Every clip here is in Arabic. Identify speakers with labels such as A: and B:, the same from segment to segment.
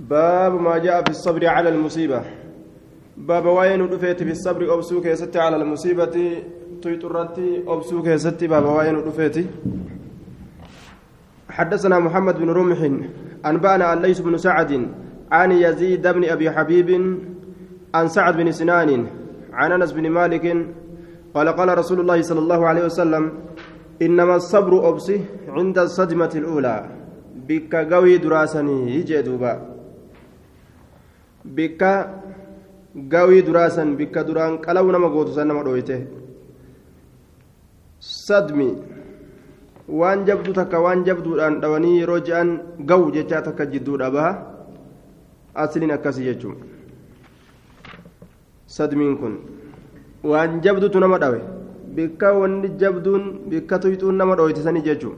A: باب ما جاء في الصبر على المصيبة. باب وين رفيت في الصبر أبسوك ستي على المصيبة. تيترتي أبسوك ستي. باب وين رفيت حدثنا محمد بن رمح. أنبأنا عن ليس بن سعد عن يزيد بن أبي حبيب عن سعد بن سنان عن أنس بن مالك. قال قال رسول الله صلى الله عليه وسلم إنما الصبر أبسي عند الصدمة الأولى. بك قوي دراسني يجي دوبا. bikka gawii duraasan bikka duraan qalawu nama gootu san nama dhooyte sadmi waan jabdu takka waan jabduudhaan dhawanii yeroo je'an gawu jechaa takka jidduudha baha asliin akkasii jechuun sadmiin kun waan jabdutu nama dhawe bikka wanni jabduun bikka tuyxuun nama dhooyte sanii jechuun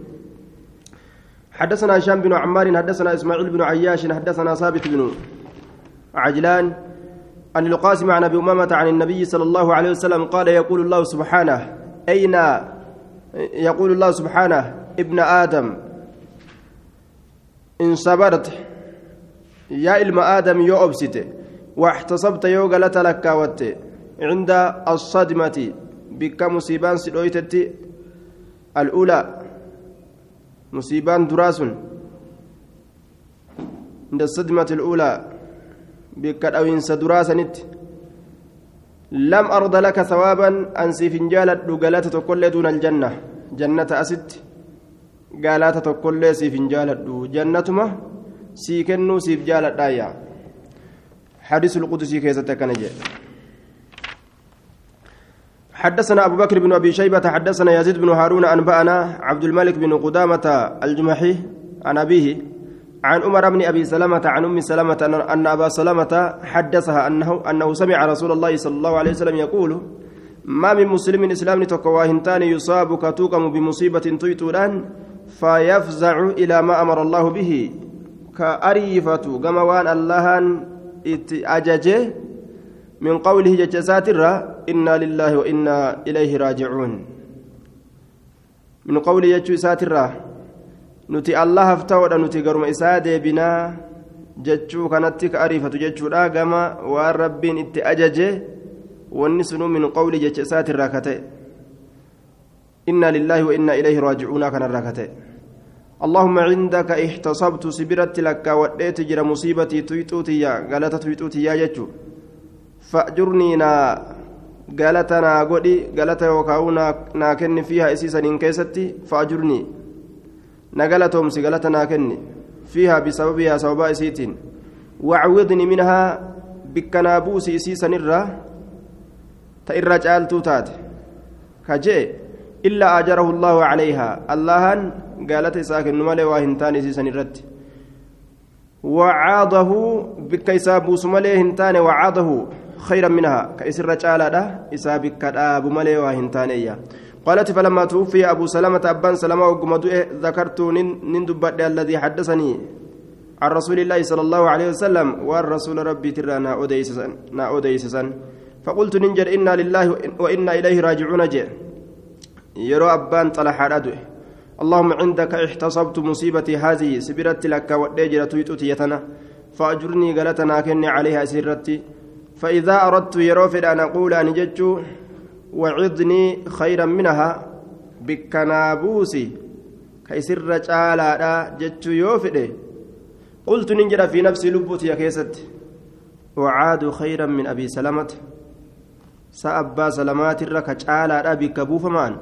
A: حدثنا هشام بن عمار حدثنا اسماعيل بن عياش حدثنا ثابت بن عجلان عن القاسم عن أبي أمامة عن النبي صلى الله عليه وسلم قال يقول الله سبحانه أين؟ يقول الله سبحانه ابن آدم إن صبرت يا علم آدم يو أبسط واحتصبت يو غلت لك عند الصدمة بك مصيبان سدويتتي الأولى مصيبان دراس عند الصدمة الأولى. Bikka dhawinsa duraa sanitti arda laka sawaaban an siif hin jaaladhu galata tokkollee duuna aljanna jannata asitti galata tokkollee siif hin jaaladhu jannatuma sii kennuu siif jaaladhaayya حديث القدسي كيسة كان حدثنا أبو بكر بن أبي شيبة حدثنا يزيد بن هارون أنبأنا عبد الملك بن قدامة الجمحي عن أبيه عن عمر بن أبي سلمة عن أم سلمة ان أبا سلمة حدثها انه أنه سمع رسول الله صلى الله عليه وسلم يقول ما من مسلم إسلام تقواهنتان يصاب كتوكم بمصيبة تيتودان فيفزع إلى ما أمر الله به. كأريفة كما وان الله أججه من قوله ججسات إنا لله وإنا إليه راجعون. من قوله ججسات nuti allahaaf ta'uudha nuti garuma isaa deebinaa jechuu kanatti ka ariifatu jechuudha gama waan rabbiin itti ajaje wanni sunuu min qawli jecha isaatirraa ka ta'e inna lillaahi wa inna ilayhi raajicuuna kanarraa ka ta'e اللهم عندك احتصبت سبرت لك وديت جرى مصيبتي تويتوتيا غلطة تويتوتيا جتشو فأجرني نا غلطنا غدي غلطة وكاونا ناكن فيها اسيسا كيستي فأجرني نقلة تومسي ناكني فيها بسببها سببا إسيتين. وعوضني منها بكنابوس إسيسا نرى. تئر جالتو تات كجي. إلا أجره الله عليها. اللهن قالت ساكن مالي واهنتان إسيسا نرد وعاضه بكيسابوس مالي هنتان. وعاضه خيرا منها. كإسر جالة إسا بكتاب مالي واهنتان إياه. قالت فلما توفي أبو سلمة أبان سلمة وقمت ذكرت نندبت الذي حدثني عن رسول الله صلى الله عليه وسلم والرسول ربي ترى نا أوديسسا فقلت ننجر إنا لله وإنا إليه راجعون جاء يرى أبان طلح أدوه اللهم عندك احتصبت مصيبتي هذه سبرت لك وديجر تويتوتيتنا فأجرني قالتنا كني عليها سرتي. فإذا أردت يروفد أن أقول أن ججو وعدني خيرا منها بكنابوسي كيسر تعالى جتشو يوفده. قلت ننجر في نفسي لبوتي كيست. وعاد خيرا من أبي سلمة. سأبا سلمات الركع تعالى بك بوفمان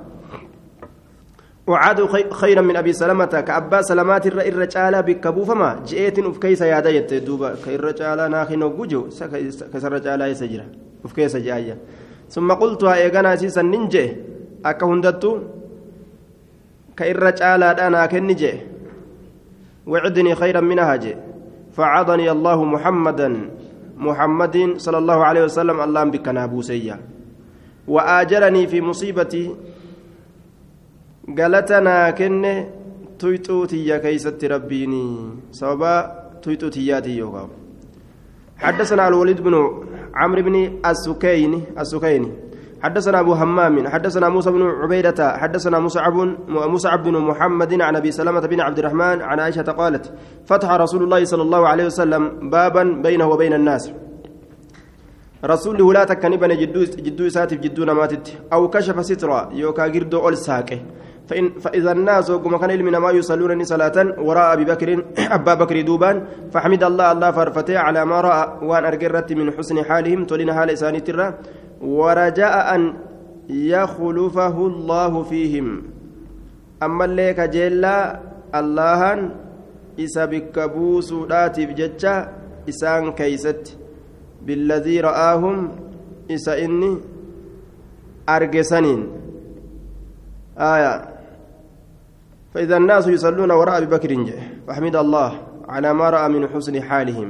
A: وعاد خيرا من أبي سلمة كأبا سلمات الرجال بك بوفما جئت أف كيس يا دايت دوبا كيرجال ناخي نوجو كسر رجال يسجر أف كيس جاية. ثم قلتها إيغانا سيسا ننجي. أكا هندتو. كإر جالا أنا كنجي. وعدني خيرا منها جي فعضني الله محمدا. محمد صلى الله عليه وسلم اللهم بك نابوسيا وآجرني في مصيبتي. قالتنا كن تويتوتي كيست ربيني. سببا تويتوتياتي يوغاو. حدثنا الوليد بن عمرو بن السكيني السكيني حدثنا أبو همام حدثنا موسى بن عبيدة حدثنا مصعب مصعب بن محمد عن أبي سلمة بن عبد الرحمن عن عائشة قالت فتح رسول الله صلى الله عليه وسلم بابا بينه وبين الناس. رسول لا تكنبن جدو جدو ساتف جدو نماتت أو كشف سترا يوكا جردو أول ساكه فإن فإذا الناس وكما كان من ما يصلون صلاة وراء أبي بكر أبا بكر دوبان فحمد الله الله فرفتي على ما رأى وأن أرجرت من حسن حالهم تولين حال إساني ترى ورجاء أن يخلفه الله فيهم. أما اللي كجيلا الله إسا بكبوس راتب جتشا إسان كيست. بالذي رآهم إسا إني أرجسنين. آية. فإذا الناس يصلون وراء أبي بكر فحمد الله على ما رأى من حسن حالهم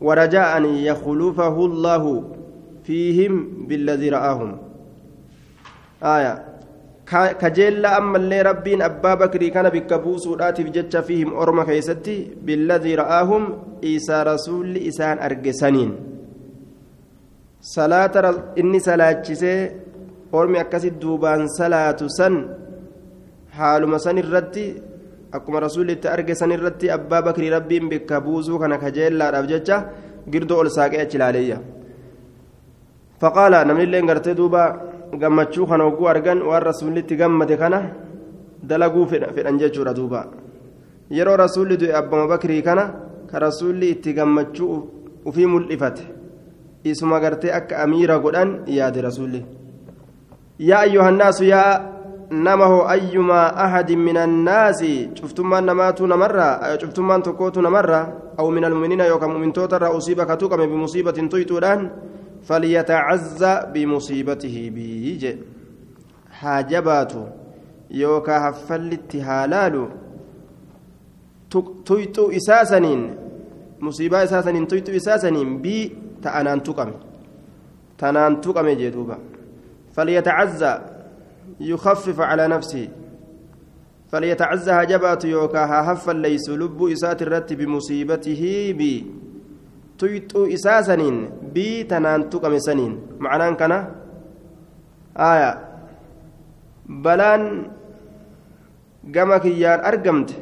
A: ورجاء أن يخلفه الله فيهم بالذي رآهم. آية. كجيل أما اللي ربين أبا بكر كان بكبوس راتف جتش فيهم أرمى كيستي بالذي رآهم إيسى رسول إسان أرجسنين صلاة إني صلاة أرمي أكسي دوبان صلاة سن. Haaluma san irratti akkuma rasuulli itti arge san irratti abbaa bakrii rabbiin bikka buusuu kana kajeellaadhaaf jecha girdoo ol saaqee achi ilaaleeyya faqaala namni illee gartee duuba gammachuu kana hogguu argan waan rasuulli itti gammade kana dalaguu fedhan jechuudha duuba. Yeroo rasuulli du'e abbama bakrii kana ka rasuulli itti gammachuu ufii mul'ifate isuma gartee akka amiira godhan yaade rasuulli. Yaa ayyuhannaasu yaa namaho ayyumaa ahadin min annaasi cuftummaan namaatu namarraa cuftummaan tokkootu namarraa aw min almu'miniina yookaan mu'mintootarraa usiiba ka tuqame bimusiibatin tuyxuudhaan falyatacazza bimusiibatihi biije haa jabaatu yookaa haffallitti haa laalu tuyxuu isaasaniin musiibaa isaasaniin tuyxuu isaasaniin bii ta'anaan tuqame tanaan tuqame jee يخفف على نفسه فليتعزها جبات يوكاها هفا ليس لب إسات الرت بمصيبته بي tuqame saniin macnaan kana aya balaan gama kiyyaan argamte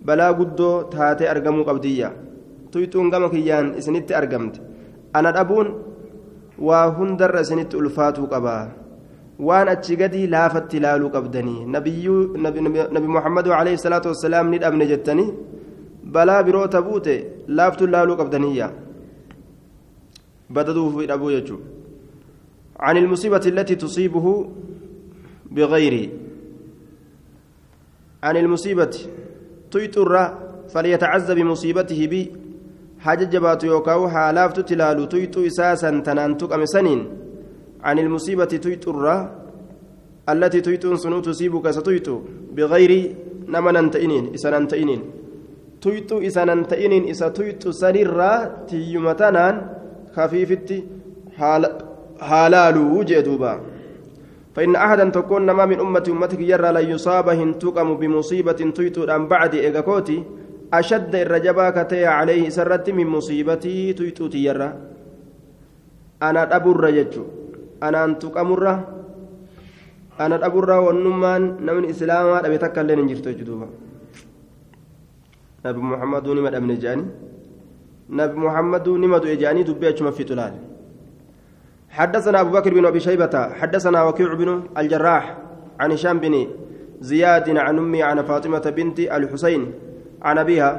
A: balaa guddoo taatee argamuu qabdiyya tuyxuun gama kiyyaan isinitti argamte ana dhabuun waa hundarra isinitti ulfaatuu qabaa waan achi gadi laafatti ilaaluu qabdanii nabi muhammadu alayhi salaatu wassalaam ni dhabne jettanii balaa biroota buute laaftu ilaaluu qabdaniyya بددوه في أبو يجو عن المصيبة التي تصيبه بغير عن المصيبة تيتر فليتعز بمصيبته بي حاجة جبات يوكاو حالافت تلالو تيتو إساسا تنانتك أمسنين عن المصيبة تيتر التي تيتون سنو تصيبك ستيتو بغير نما ننتئنين إسا ننتئنين. تيتو إسا ننتئنين إسا تيتو سنرا تيمتنان خفيفتي حالالو جدوبا فإن أحدا تكون نما من أمة أمتك يرى لا يصاب هنتقم بمصيبة تيتو أن بعد إيغاكوتي أشد الرجبا كتي عليه سرت من مصيبتي تيتو تيرى. أنا أبر جتشو أنتقم الرّ ana dhaburraa wannummaan namni islaamaa dhabe takka illee hin jirtu jechuudha nabi muhammaduu nima dhabne jedhanii nabi muhammaduu nima du'e jedhanii dubbii achuma fi xulaal حدثنا أبو بكر بن أبي شيبة حدثنا وكيع بن الجراح عن هشام بن زياد عن أمي عن فاطمة بنت الحسين عن أبيها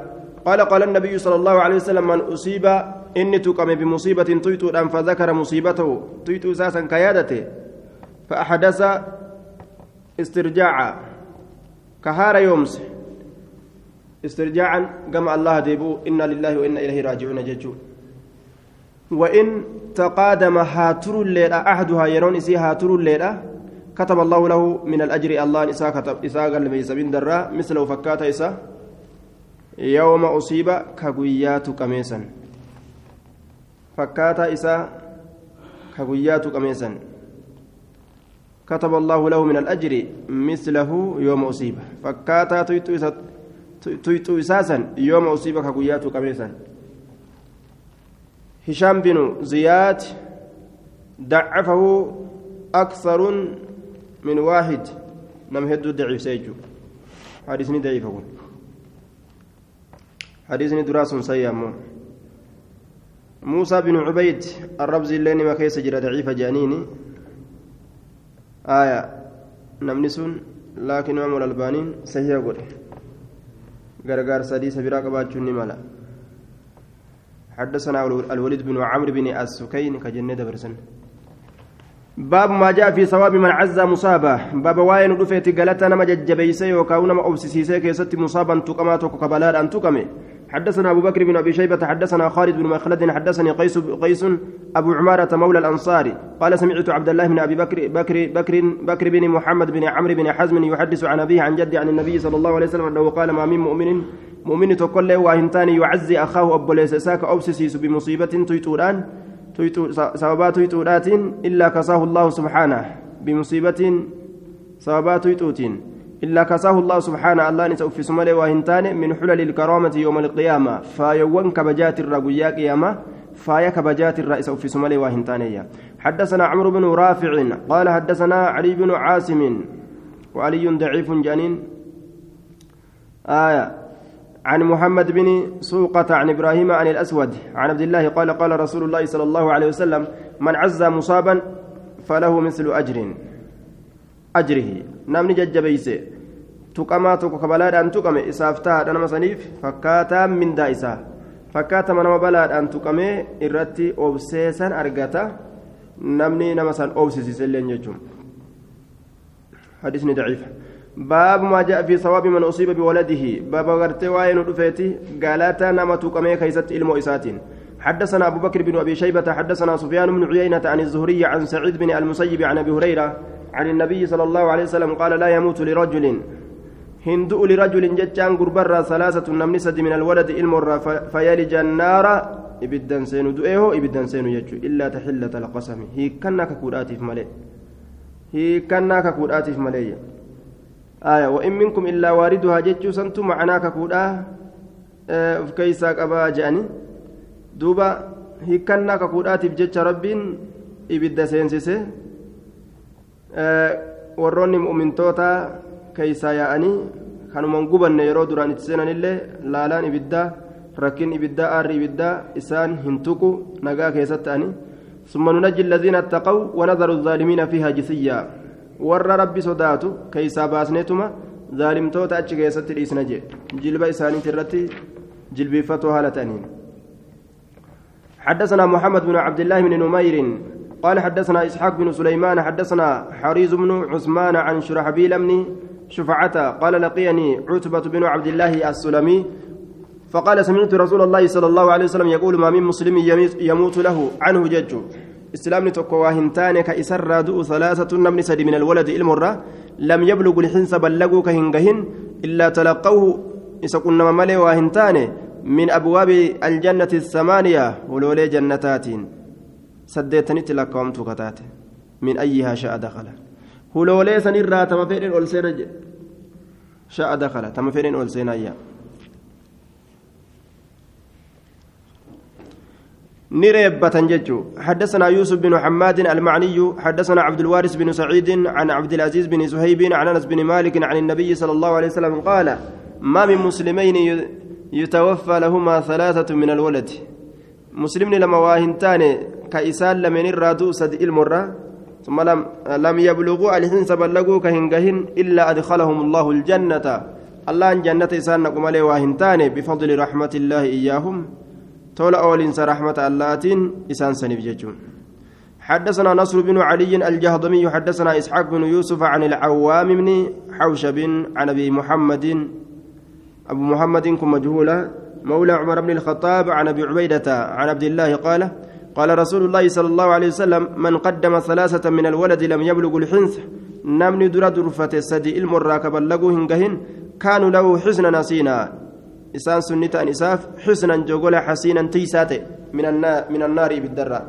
A: قال قال النبي صلى الله عليه وسلم من أصيب إني تقم بمصيبة تيتو فذكر مصيبته تيتو أساسا كيادته فأحدث استرجاعا كهار يومس استرجاعا كما الله ديبو إنا لله وإنا إليه راجعون ججو وإن تقادم هاتر الليلة أحدها يرون إسي هاتر الليلة كتب الله له من الأجر الله إساء كتب إساء قال بن درا مثله فكات إساء يوم أصيب كقويات كميسا فكات إساء كقويات كميسا كتب الله له من الأجر مثله يوم أصيب فكاتا تيتو إساسا يوم أصيب كقويات كميسا هشام بن زياد ضعفه أكثر من واحد نم هدو ضعيف سيجو حديثني ضعيف حديثني دراس سيئة موسى بن عبيد الربزي اللين ما كيس جرى ضعيف جانيني آية نمنسون لكن إمام الألبانين صحيح أقول غرغار سدي سبيرا قباچون مالا حدثنا الوليد بن عمرو بن السكين كجنة دبرسن باب ما جاء في ثواب من عز مصابة باب واين رفيت قالت أنا مججبيسي وكاونا ما أبسسيسي كيست مصابا تقماتك قبلات أن تقمي حدثنا أبو بكر بن أبي شيبة حدثنا خالد بن مخلد حدثني قيس قيس أبو عمارة مولى الأنصار. قال سمعت عبد الله بن أبي بكر بكر بكر بكر بن محمد بن عمرو بن حزم يحدث عن أبيه عن جدي عن النبي صلى الله عليه وسلم أنه قال ما من مؤمن مؤمن تقول وهنتان يعزي أخاه أبو ليس ساك أبسسيس بمصيبة تيتوران سببات تيتورات إلا كساه الله سبحانه بمصيبة سببات تيتوتين. إلا كساه الله سبحانه الله نسأل في سمالي وهنتان من حلل الكرامة يوم القيامة. فايوان كبجات الرقيا قيامة. فايا كبجات الرئيس في سمالي وهنتان حدثنا عمرو بن رافع قال حدثنا علي بن عاصم وعلي ضعيف جانين آية. عن محمد بن سوقة عن إبراهيم عن الأسود عن عبد الله قال قال رسول الله صلى الله عليه وسلم من عز مصابا فله مثل أجر. Ajrihi namni jajjabeeyse tuqamaa tokko kabalaadhaan tuqame isaaf tahaadha nama saniif fakkaataa mindaa isaa fakkaatama nama balaadhaan tuqamee irratti obseesan argata namni nama san obsisiiselleen jechuun حديثني ضعيف باب ما جاء في ثواب من أصيب بولده باب غرتي وين رفيتي قالتا نما تقمي كيست علم إساتين حدثنا أبو بكر بن أبي شيبة حدثنا سفيان بن عيينة عن الزهري عن سعيد بن المسيب عن أبي هريرة عن النبي صلى الله عليه وسلم قال لا يموت لرجل هندؤ لرجل جتان قربرا ثلاثة نمنسة من الولد المر فيلج النار ibiddan seenu du'eehoo ibiddan seenu jechuudha illaa taxillata laqasami hiikkannaa kakuudhaatiif malee hiikkannaa kakuudhaatiif malee aya wa'in minkum illaa waariduhaa jechuu santu macanaa kakuudhaa of keeysaa qabaa je'ani duuba hiikkannaa kakuudhaatiif jecha rabbiin ibidda seensise warroonni mu'mintoota keeysaa yaa'anii kanuman gubanne yeroo duraan itti seenanillee laalaan ibiddaa rakkin ibiddaa aarri ibiddaa isaan hin tuqu nagaa keessatti ta'anii ثم ننجي الذين اتقوا ونذر الظالمين فيها جثيا ور ربي صداتو كيسا باسنتما ظالم توتا اتش كيست الاسنجي جلب اساني ترتي جلبي فتو هالتانين حدثنا محمد بن عبد الله بن نمير قال حدثنا إسحاق بن سليمان حدثنا حريز بن عثمان عن شرحبيل بن شفعة قال لقيني عتبة بن عبد الله السلمي فقال سمعت رسول الله صلى الله عليه وسلم يقول ما من مسلم يموت له. عنه جج. إسلام تقوى هنتان كإسر دؤ ثلاثة نمن سد من الولد المرة لم يبلغ الحنس بلغوا كهنجهن إلا تلقوه إذا كنا مملي وهنتان من أبواب الجنة الثمانية ولولي جنتات سديتني لكم تكتات من أيها شاء دخل ولولي سنرى تمفيرين أولسين شاء دخل تمفيرين أولسين أيام نريبة ججو حدثنا يوسف بن حماد المعني حدثنا عبد الوارث بن سعيد عن عبد العزيز بن سهيب عن انس بن مالك عن النبي صلى الله عليه وسلم قال ما من مسلمين يتوفى لهما ثلاثة من الولد مسلمين لما واهنتان كإسان لمن الرادو سد إلمرة ثم لم لم يبلغوا الحنس بلغوا كهنجهن إلا أدخلهم الله الجنة. الله أن جنة إسان نقم عليه واهنتان بفضل رحمة الله إياهم. تولى أولنس رحمة اللاتين إسان سنف ججون. حدثنا نصر بن علي الجهضمي حدثنا إسحاق بن يوسف عن العوام بن حوشب عن أبي محمد أبو محمد كن مجهولة. مولى عمر بن الخطاب عن أبي عبيدة عن عبد الله قال قال رسول الله صلى الله عليه وسلم من قدم ثلاثة من الولد لم يبلغ الحنث نمني درد رفة السدي المراكب اللقو هنجهن كانوا له حسن نسينا. sunni ta'an isaaf xusnan jogola xasiinan tiisaa ta'e min annaari ibiddarraa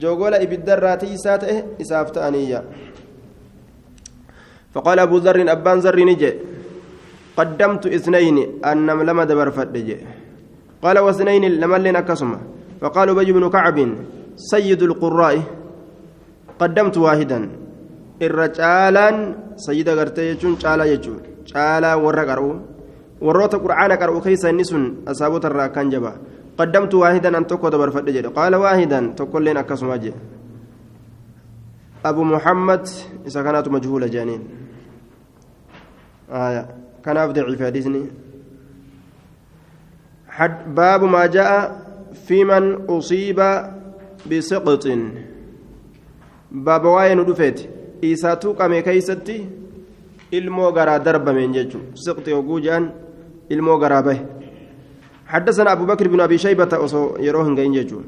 A: jogola ibiddarraa tiisaa ta'e isaaf ta'aniyya فقال أبو ذر أبان ذر نجي. قدمت اثنين أنم لما دبر فدج قال واثنين لما لنا كسمة فقال أبي بن كعب سيد القراء قدمت واحدا الرجالا سيدة غرتي يجون شالا يجون شالا ورق أرو warroota qur'aana qara'u keessa inni sun asaabota irraa kan jaba qaddamtu waahidan an tokko dabarfadhe jedhe qaala waahidan tokkolleen akkasuma jedhe abu muhammad isa kanaatu majhuula jedhaniin kanaaf daciif hadiisni باب ما جاء في من أصيب بسقط. باب واين دفت إيساتو قمي كيستي. ilmoo garaa darbameen jechuun siqti oguu jedhan ilmoo garaa حدثنا أبو بكر بن أبي شيبة يروهن جيجو.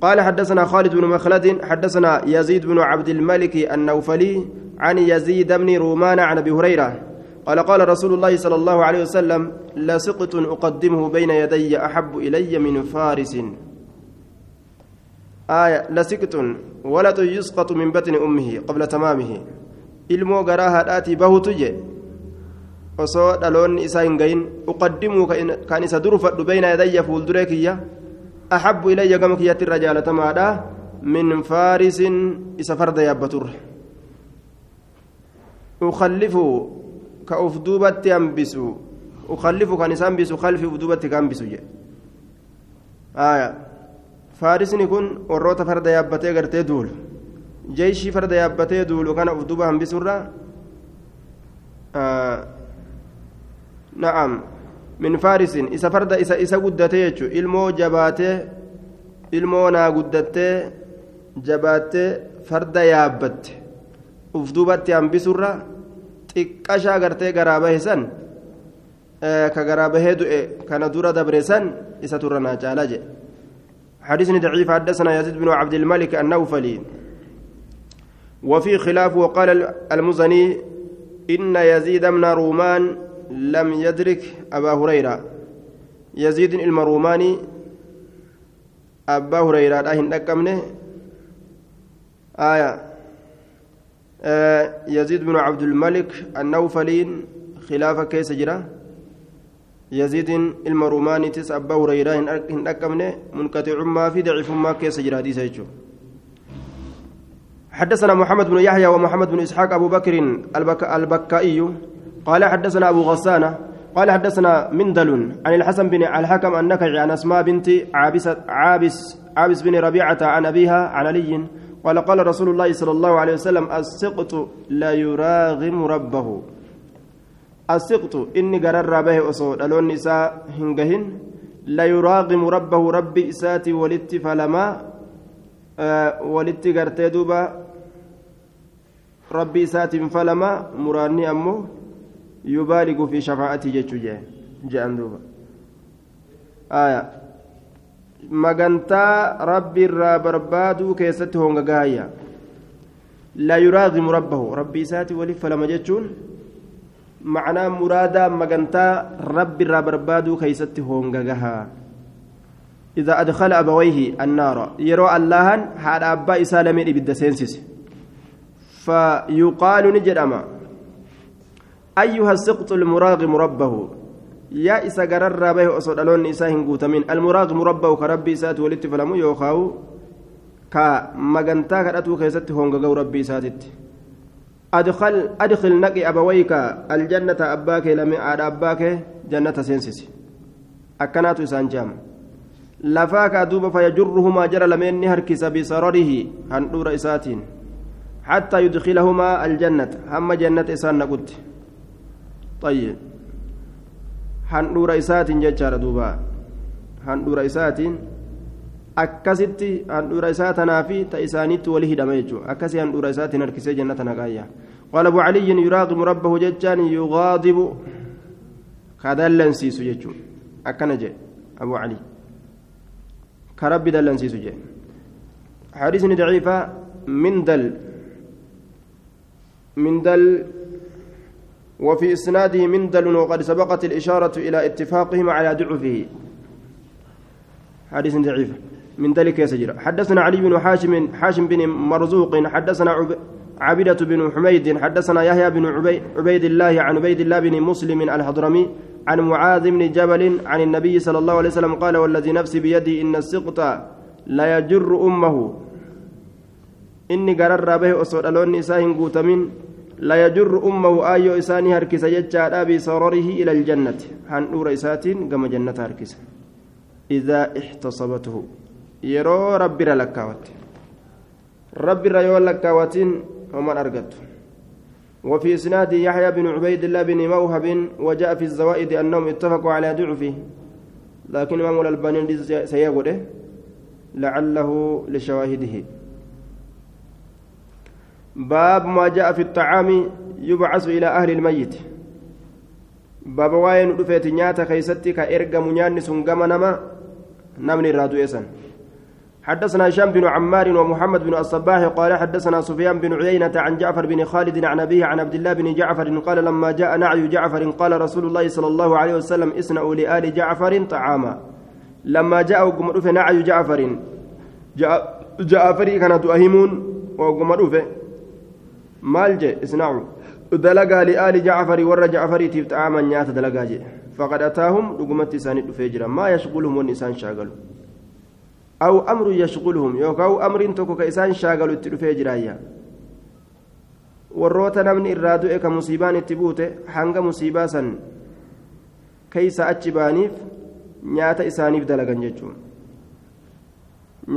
A: قال حدثنا خالد بن مخلد حدثنا يزيد بن عبد الملك النوفلي عن يزيد بن رومان عن أبي هريرة. قال قال رسول الله صلى الله عليه وسلم لسقط أقدمه بين يدي أحب إلي من فارس آية لسقط ولد يسقط من بطن أمه قبل تمامه osoo dhaloonni isaa hin gayin uqaddimuu kan isa durfadhu beyna yadayya fuulduree kiyya axabbu ilayya gama kiyyatti irra jaalatamaadha min faarisin isa farda yaabbaturra ukallifu ka uf duubatti hambisu ukallifu kan isa hambisu kalfi uf duubatti ka hambisu je aya faarisni kun warroota farda yaabbatee gartee duulu jeeshii farda yaabbatee duulu kana uf duba hambisurra na'am min faarisin isa farda isa isa guddatee jechu ilmoo jabaatee ilmoo naa guddattee jabaattee farda xiqqashaa gartee garaa bahe san ka garaa bahee du'e kana dura dabre san isa turra naa jedhe. حديث ضعيف حدثنا يزيد بن عبد الملك النوفلي وفي خلاف وقال المزني إن يزيد بن رومان لم يدرك أبا هريرة يزيد المروماني أبا هريرة أهن أكمنه آية يزيد بن عبد الملك النوفلين خلاف كيس جرا. يزيد المروماني تس أبا هريرة هن أكمنه منقطع ما في ضعف ما كيس جرا حدثنا محمد بن يحيى ومحمد بن إسحاق أبو بكر البك البكائي. قال حدثنا أبو غسانة. قال حدثنا مندل عن الحسن بن الحكم النكعي عن أسماء بنت عابس عابس عابس بن ربيعة عن أبيها عن علي قال قال رسول الله صلى الله عليه وسلم السقط لا يراغم ربه. السقط إني قرر به اصول ألون نساء هنجهن. لا يراغم ربه ربي إساتي ولت فلما. آه ولت قرتي دوبا. rabbi isaatiin falama muraanni ammoo yubaaligu fi shafaa'atii jechuu je'an duuba magantaa rabbi irraa barbaaduu keessatti honga gaayya laa yuraagimu rabbahu rabbi isaatii waliif falama jechuun macnaa muraadaa magantaa rabbi irraa barbaaduu keessatti honga gahaa إذا أدخل أبويه النار يرى الله هذا أبا إسالمين إبدا سينسيس فيقال نجرما أيها السقط المراغم ربه يا إسا قرر به أصد ألون إسا هنقوتمين المراغم ربه كربي إسات ولدت فلمو يوخاو كا مغنتا كرأتو كيست هونغو ربي إساتت أدخل أدخل نقي أبويك الجنة أباك لمن آد أباك جنة سينسس أكنات إسان جام لفاك أدوب فيجرهما جرى لمن هركس بسرره هندور إساتين حتى يدخلهما الجنة هم جنة إسان نقول طيب handhuura isaatiin jechaadha duuba handhuura isaatiin akkasitti handhuura isaa tanaa fi ta isaaniitti wali hidhama jechuudha akkasii handhuura isaatiin harkisee jannata naqaayya يراغم ربه ججان يغاضب كدلن سيسو ججو أكن جي أبو علي كرب دلن سيسو جي حديث ضعيفة من دل من دل وفي إسناده مندل وقد سبقت الإشارة إلى اتفاقهم على ضعفه. حديث ضعيف. من ذلك يسجر حدثنا علي بن حاشم حاشم بن مرزوق حدثنا عبدة بن حميد حدثنا يحيى بن عبيد الله عن عبيد الله بن مسلم الحضرمي عن معاذ بن جبل عن النبي صلى الله عليه وسلم قال والذي نفسي بيدي إن السقط لا يجر أمه. inni gararraa bahe osoo dhaloonni isaa hin guutamin la yajurru ummahu aayyoo isaanii harkisa jechaadha bisararihi ila aljannati handhuura isaatiin gama jannata harkisa idaa ixtasabatuhu yeroo rabbira lakkaawate rabbira yoo lakkaawatiin homan argattu وفي إسناد يحيى بن عبيد الله بن موهب وجاء في الزوائد أنهم اتفقوا على ضعفه لكن إمام الألباني سيقوله لعله لشواهده باب ما جاء في الطعام يبعث إلى أهل الميت. باب واين رفيت نياتا خيستي كإرقم نياني سنقم نما نمني إسان حدثنا هشام بن عمار ومحمد بن الصباح قال حدثنا سفيان بن عيينة عن جعفر بن خالد عن أبيه عن عبد الله بن جعفر قال لما جاء نعي جعفر قال رسول الله صلى الله عليه وسلم اصنعوا لآل جعفر طعاما. لما جاء وقم نعي جعفر جعفر كانت أهيمون وقم maal je isnacu dalagaa li'aali jacfari warra jacfariitiif xa'aaman nyaata dalagaa je faqad ataahum dhugumatti isaanii dhufee jira maa yashquluhum wanni isaan shaagalu aw amru yashquluhum yookaan amriin tokko ka isaan shaagalu itti dhufee jiraayya warroota namni irraa du'e ka musiibaan itti buute hanga musiibaa san keeysa achi baaniif nyaata isaaniif dalagan jechuun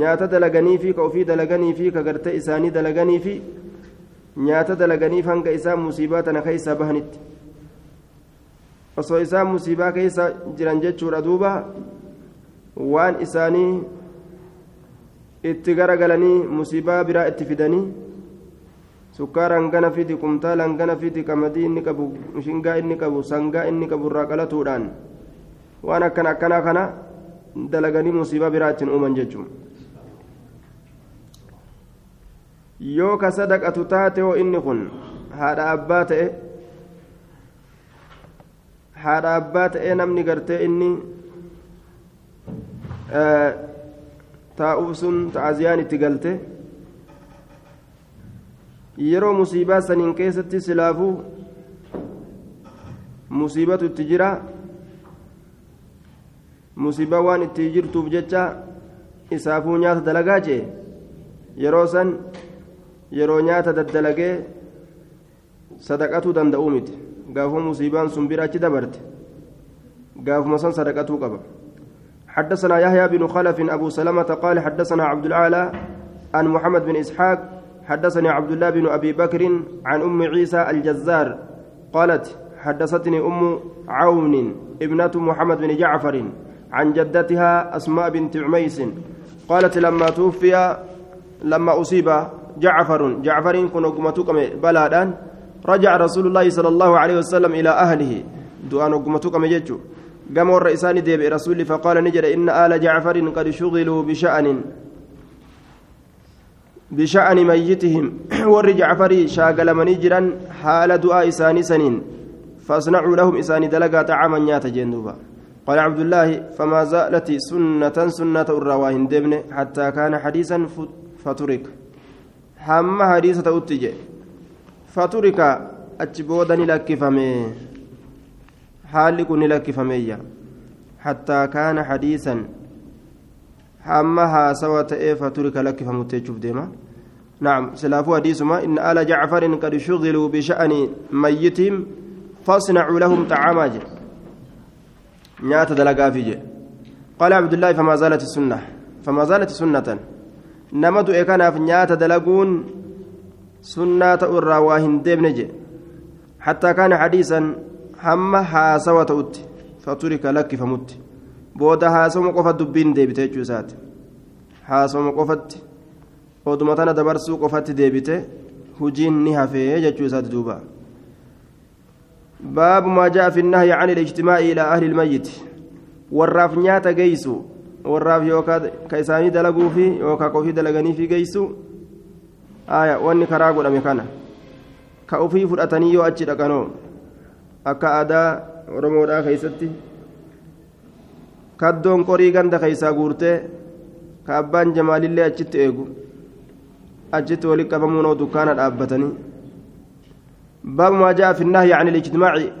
A: nyaata dalaganiifi ka ofii dalaganiifi ka gartee isaanii dalaganiifi nyaata dalaganiif hanga isaan musiibaa tana keeysaa bahanitti osoo isaan musiibaa keeysa jiran jechuudha duuba waan isaanii itti garagalanii musiibaa biraa itti fidanii sukkaara hangana fidi kumtaala hangana fidi qamadii inni qabu shingaa inni qabu sangaa inni qabu irraa qalatuudhaan waan akkana akkanaa kana dalaganii musiibaa biraa ittiin uuman jechuudha yoo ka sadaqatu taate hoo inni kun haadha abbaa ta'e haadha abbaa ta'e namni gartee inni taa'uuf sun ta'aziyaan itti galte yeroo musiibaa saniin keessatti silaafuu musiibatu itti jira. Musiibaa waan itti jirtuuf jecha isaafuu nyaata dalagaa jee? Yeroo san yeroo nyaata daddalagee sadaqatuu danda'uu miti. Gaafuma musiibaan sun bira achi dabarte. Gaafuma san sadaqatuu qaba. حدثنا يحيى بن خلف أبو سلمة قال حدثنا عبد الأعلى عن محمد بن إسحاق حدثني عبد الله بن أبي بكر عن أم عيسى الجزار قالت حدثتني أم عون ابنة محمد بن جعفر عن جدتها أسماء بنت عميس قالت لما توفي لما أصيب جعفر جعفر كن قمتك بلادان رجع رسول الله صلى الله عليه وسلم إلى أهله. دعان قمتك مججو قام الرئيسان ديب رسول فقال نجد إن آل جعفر قد شغلوا بشأن بشأن ميتهم. ور جعفر شاغل من جرا حال دعاء إساني سنين. فاصنعوا لهم إساني دلقا طعاما نيات جندوبا. قال عبد الله فما زالت سنة سنة الرواهن دبن حتى كان حديثا فترك je faturika achi booda ni lakkifame haalli kun ni lakkifameeyya hattaa kaana hadiisan hamma haasawa ta'ee faturika lakkifamutti jechuuf deema نعم سلافو حديثما إن آل جعفر قد شغلوا بشأن ميتهم فاصنعوا لهم طعاما نيات دلقا قال عبد الله فما زالت السنة فما زالت سنة nama du'e kanaaf nyaata dalaguun sunnaa ta'u irraa waa hin deebne jedhe hattaa kaana hadiisan hamma haasawa ta'utti faturika lakkifamutti. Booda haasawuma qofa dubbiin deebite jechuu isaati. Haasawuma qofatti oduma tana dabarsuu qofatti deebite hujiin ni hafee jechuu isaati duuba. Baabu maa jaa fi nnahyi can ilijtimaa'i ilaa ahli ilmayyiti warraaf nyaata geeysu warraaf yookaan ka isaanii dalaguu fi yookaan qofii dalaganii fi geessu aya wanni karaa godhame kana ka ofii fudhatanii yoo achi dhaqanoo akka aadaa oromoodhaa keessatti kaddoon qorii ganda keessaa guurtee ka abbaan jamaalillee achitti eegu achitti walitti qabamuunoo dukkaana dhaabbatanii baabu maa ja'a fi nahyi an ilijtimaaci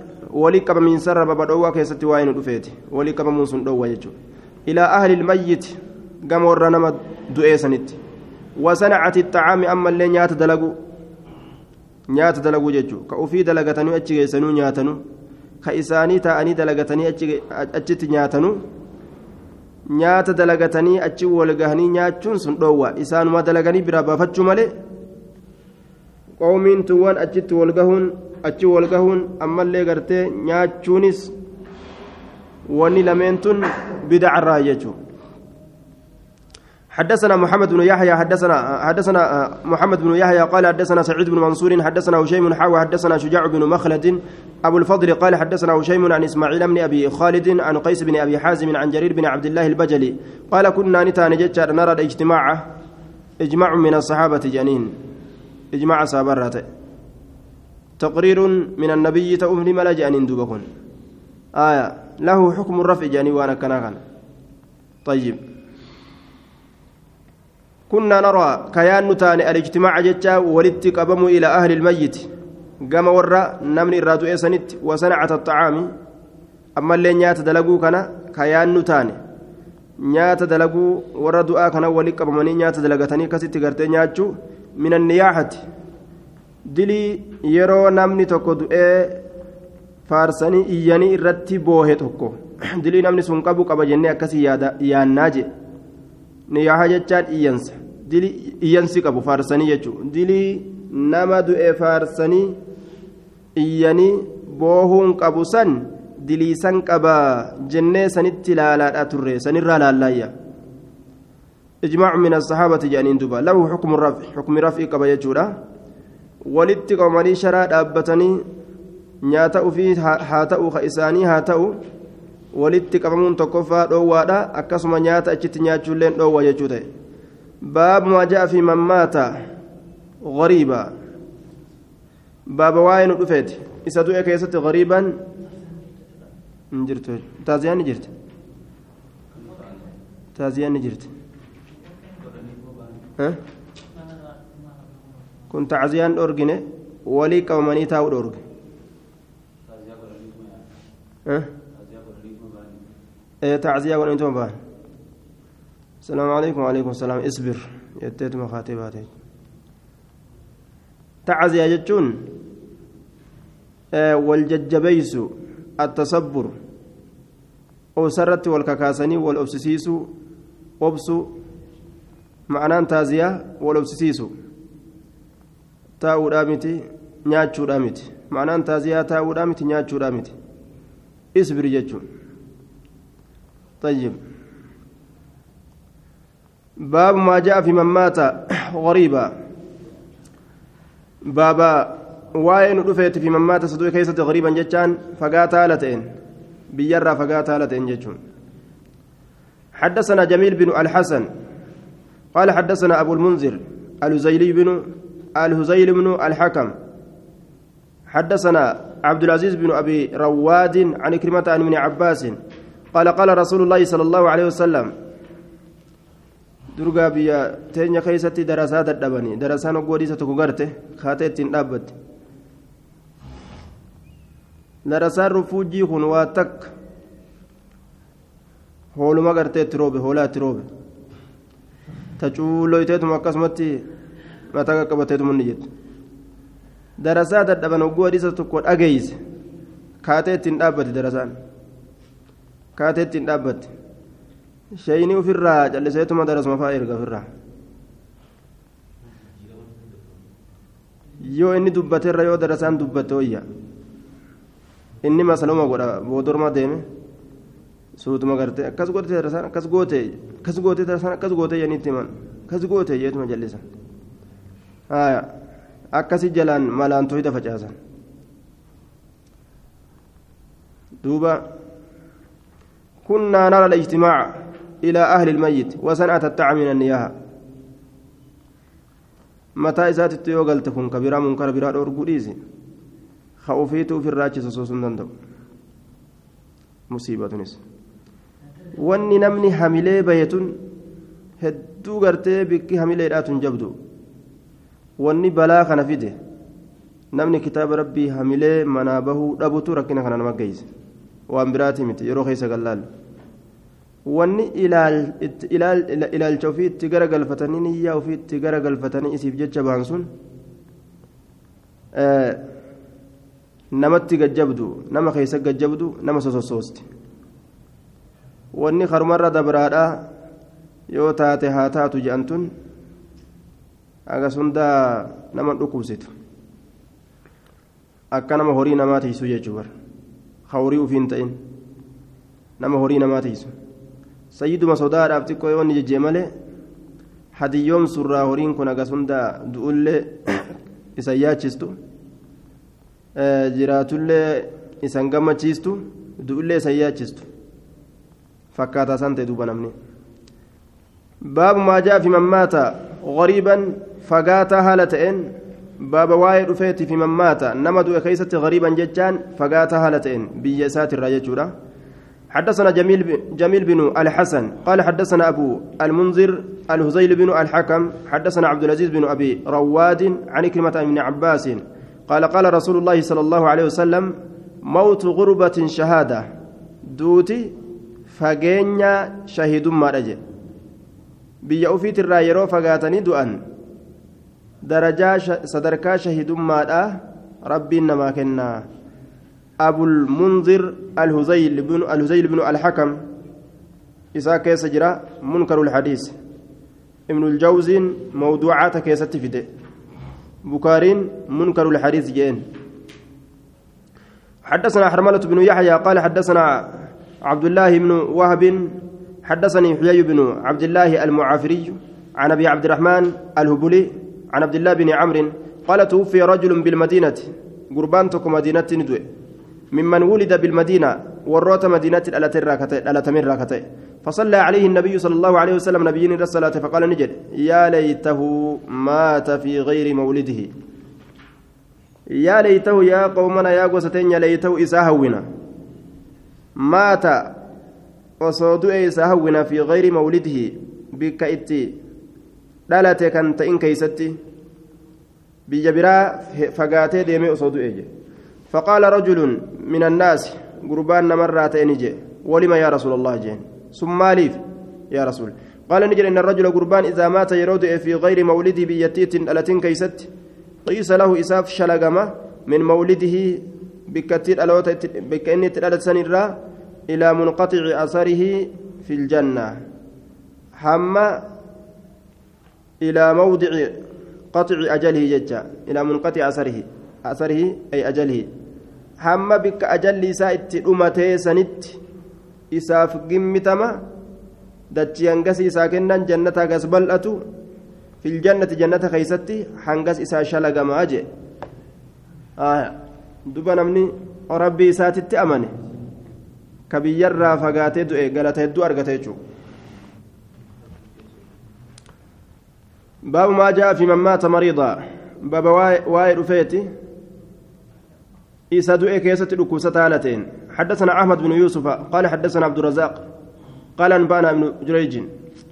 A: walitti qabamiinsa rababa dhoowwaa keessatti waa'ee nu dhufeeti walitti qabamuun sun dhoowwa jechuudha إلى أهل الميت قام ورنا دؤيسنت وصنعة الطعام أما اللي نيات دلقوا نيات دلقوا ججو كأوفي دلقتني أتشي سنو نياتنو كإساني تأني دلقتني أتشي نياتنو nyaata dalagatanii achi wal gahanii nyaachuun sun dhoowwa isaanuma dalaganii biraa baafachuu malee qoomiin tuwwan achitti wal gahuun achi wal gahuun ammallee gartee nyaachuunis lameen tun bidacarraa jechuudha حدثنا محمد بن يحيى حدثنا حدثنا محمد بن يحيى قال حدثنا سعيد بن منصور حدثنا هشيم حاوى حدثنا شجاع بن مخلد أبو الفضل قال حدثنا هشيم عن إسماعيل بن أبي خالد عن قيس بن أبي حازم عن جرير بن عبد الله البجلي قال كنا نتان نرى الاجتماع إجماع من الصحابة جنين إجماع صابرات. تقرير من النبي تؤمن ملا جانين دوبكن آية. له حكم الرفع جاني وأنا كان طيب. كنا نرى كيان نتاني الاجتماع جتا ولدت قبم إلى أهل الميت. قام ورا نمن الرادو إيسانت وصنعة الطعام. أما اللي نيات دلقو كان كيان نتاني. nyaata dalaguu warra du'aa kana wali qabamanii nyaata dalagatanii akkasitti gartee nyaachuu min anniyaaxati dilii yeroo namni tokko du'ee faarsanii iyyanii irratti boohe tokko dilii namni sun qabu qaba jennee akkasii yaannaa jedhe niyaaha jechaan iyyansa dili iyyansi qabu faarsanii jechuudha dilii nama du'e faarsanii iyyanii boohuun qabu san dilii san qaba jennee sanitti laalaadha turre sanirraa laallaayya إجماع من الصحابة جانين دوبا له حكم الرفع حكم رفع قبا يجورا ولدت قومني شرا دابتني nyaata ufii haa ta'u ka isaanii haa ta'u walitti qabamuun tokkoffaa dhoowwaadha. Akkasuma nyaata achitti nyaachuulleen dhoowwa jechuu ta'e. Baaba maajaa fi mammaata maata baaba waa'ee nu dhufeeti. Isa du'e keessatti gariiban hin jirtu. Taaziyaan ni jirti. Taaziyaan ni jirti. Kun taaziyaan dhorgine walii qabamanii taa'u dhorge تعزية ونتم بان؟ السلام عليكم وعليكم السلام. اصبر يتيت مخاطباتي. تعزية جتون والججبيس التصبر. وسرت والككاسني والأبسسيس أبسو معناه تازية والأبسسيس taa'uudhaa miti nyaachuudhaa miti ma'anaan taaziyaa taa'uudhaa miti nyaachuudhaa miti isbir jechuun طيب. باب ما جاء في من مات غريبا. بابا وين رفيت في من مات صدوق كيسة غريبا جتان فقاتا لتين. بيرا فقاتا لتين جتون حدثنا جميل بن الحسن. قال حدثنا أبو المنذر الهزيلي بن الهزيل بن الحكم. حدثنا عبد العزيز بن أبي رواد عن كلمة عن ابن عباس قال قال رسول الله صلى الله عليه وسلم darasaa dadhabanii darasaan oggoodiisa tokko garte kaatee ittiin dhaabbatte darasaan rufuujii kun waa takka hooluma gartee itti roobe hoolaa itti roobe ta cuulloyteetuma akkasumatti mataa qaqqabateetuma darasaa dadhaban oggoodiisa tokko dhageeyse kaatee ittiin dhaabbate darasaan kaatee ittiin dhaabbatte shayini ofirraa calliseetuma darasuma fa'aa erga ofirraa yoo inni dubbateerra yoo darasaan dubbatte wayya inni masaluma godha boodorma deeme suutuma garte akkas goote darasaan akkas goote akkas goote darasaan akkas goote yanitti himan akkas goote jeetuma jallisan haya akkasi jalaan malaan tohida facaasan. Duuba. كنا نرى الاجتماع إلى أهل الميت وصنعة الطعام من النياحة متى إسات التيوغل تكون كبيرة منكر بيرا أورغوديزي خوفيتو في الراجس سوسن دندو مصيبة نس wanni namni hamilee bayetun hedduu gartee bikki hamileedhaatun jabdu. Wanni balaa kana fide namni kitaaba rabbii hamilee manaa bahuu dhabutu rakkina kana nama geeyse waan biraati miti yeroo keessa gallaalu wanni ilaalcha ofii itti garagalfatanii niyyaa ofii itti garagalfatanii isiif jecha ba'an sun namatti gajjabdu nama keessa gajjabdu nama sosossoosti wanni karumarra dabraadhaa yoo taate haa taatu je'antun agas hundaa nama dhukkubsitu akka nama horii namaa tiisu jechuu bara ka horii ufiin ta'in nama horii namaa tiisu sayyiduma sodaadhaaf xiqqoo yoo inni jejjee malee hadiyyoomsurraa horiin kun agas hundaa du'ullee isa yaachistu jiraatullee isan gammachiistu du'ullee isa yaachistu fakkaataa san ta'e duuba namni baabu maa fi man maata فقاتا هالتين باب واي رفيتي في من مات نما دو كيست غريبا ججان فقاتا هالتين بيسات الراججورة حدثنا جميل جميل بن الحسن قال حدثنا أبو المنذر الهزيل بن الحكم حدثنا عبد العزيز بن أبي رواد عن كلمة من عباس قال قال رسول الله صلى الله عليه وسلم موت غربة شهادة دوتي فجينيا شهيد ما رجل biyya ufiitirraa yeroo fagaatanii du'an darajaa sadarkaa shahidummaadha rabbiin namaa kennaa abulmunzir alhuzayl binu alxakam isaa keessa jira munkaru lxadiis ibnu ljawziin mawduucaata keessatti fide bukaariin munkaru lxadiis jeen حدثنا حرملة بن يحيى قال حدثنا عبد الله بن وهب حدثني حيي بن عبد الله المعافري عن ابي عبد الرحمن الهبلي عن عبد الله بن عمرو قال توفي رجل بالمدينة قربانتكم مدينة ندوي ممن ولد بالمدينة وروت مدينة الاتمر راكتي فصلى عليه النبي صلى الله عليه وسلم نبيين الصلاة فقال نجد يا ليته مات في غير مولده. يا ليته يا قومنا يا قوستين يا ليته إساهونا مات. hawwina fi gayri mawlidihi bikka itti dhalate kan ta'in keeysatti biyya biraa fagaatee deemee osoo du'e je faqaala rajulun min annaasi gurbaan namarraa ta'e ni je walima yaa rasuula allah jeen sun maaliif yaa rasuul قال نجل إن الرجل قربان إذا مات يرود في غير مولده بيتيت ألتين كيست قيس له إساف شلقمة من مولده بكتير ألوت بكأني تلالت سنرا إلى منقطع أثره في الجنة حما إلى موضع قطع أجله ججا إلى منقطع أثره أثره أي أجله. حما بك أجل سائت أمتي سنت إساف قمتما دتي هنقس إسا كنن جنة هنقس بلأت في الجنة جنة خيستي هنقس إسا شلق ما أجي آه دوبا نمني ربي إساتي أمني. ka biyyarraa fagaatee du'e galata hedduu jaa fi man maata mariidaa baaba waa'ee dhufeeti isa du'e keessatti dhukkubsata haala ta'een حدثنا أحمد بن يوسف قال حدثنا عبد الرزاق قال أنبأنا ابن جريج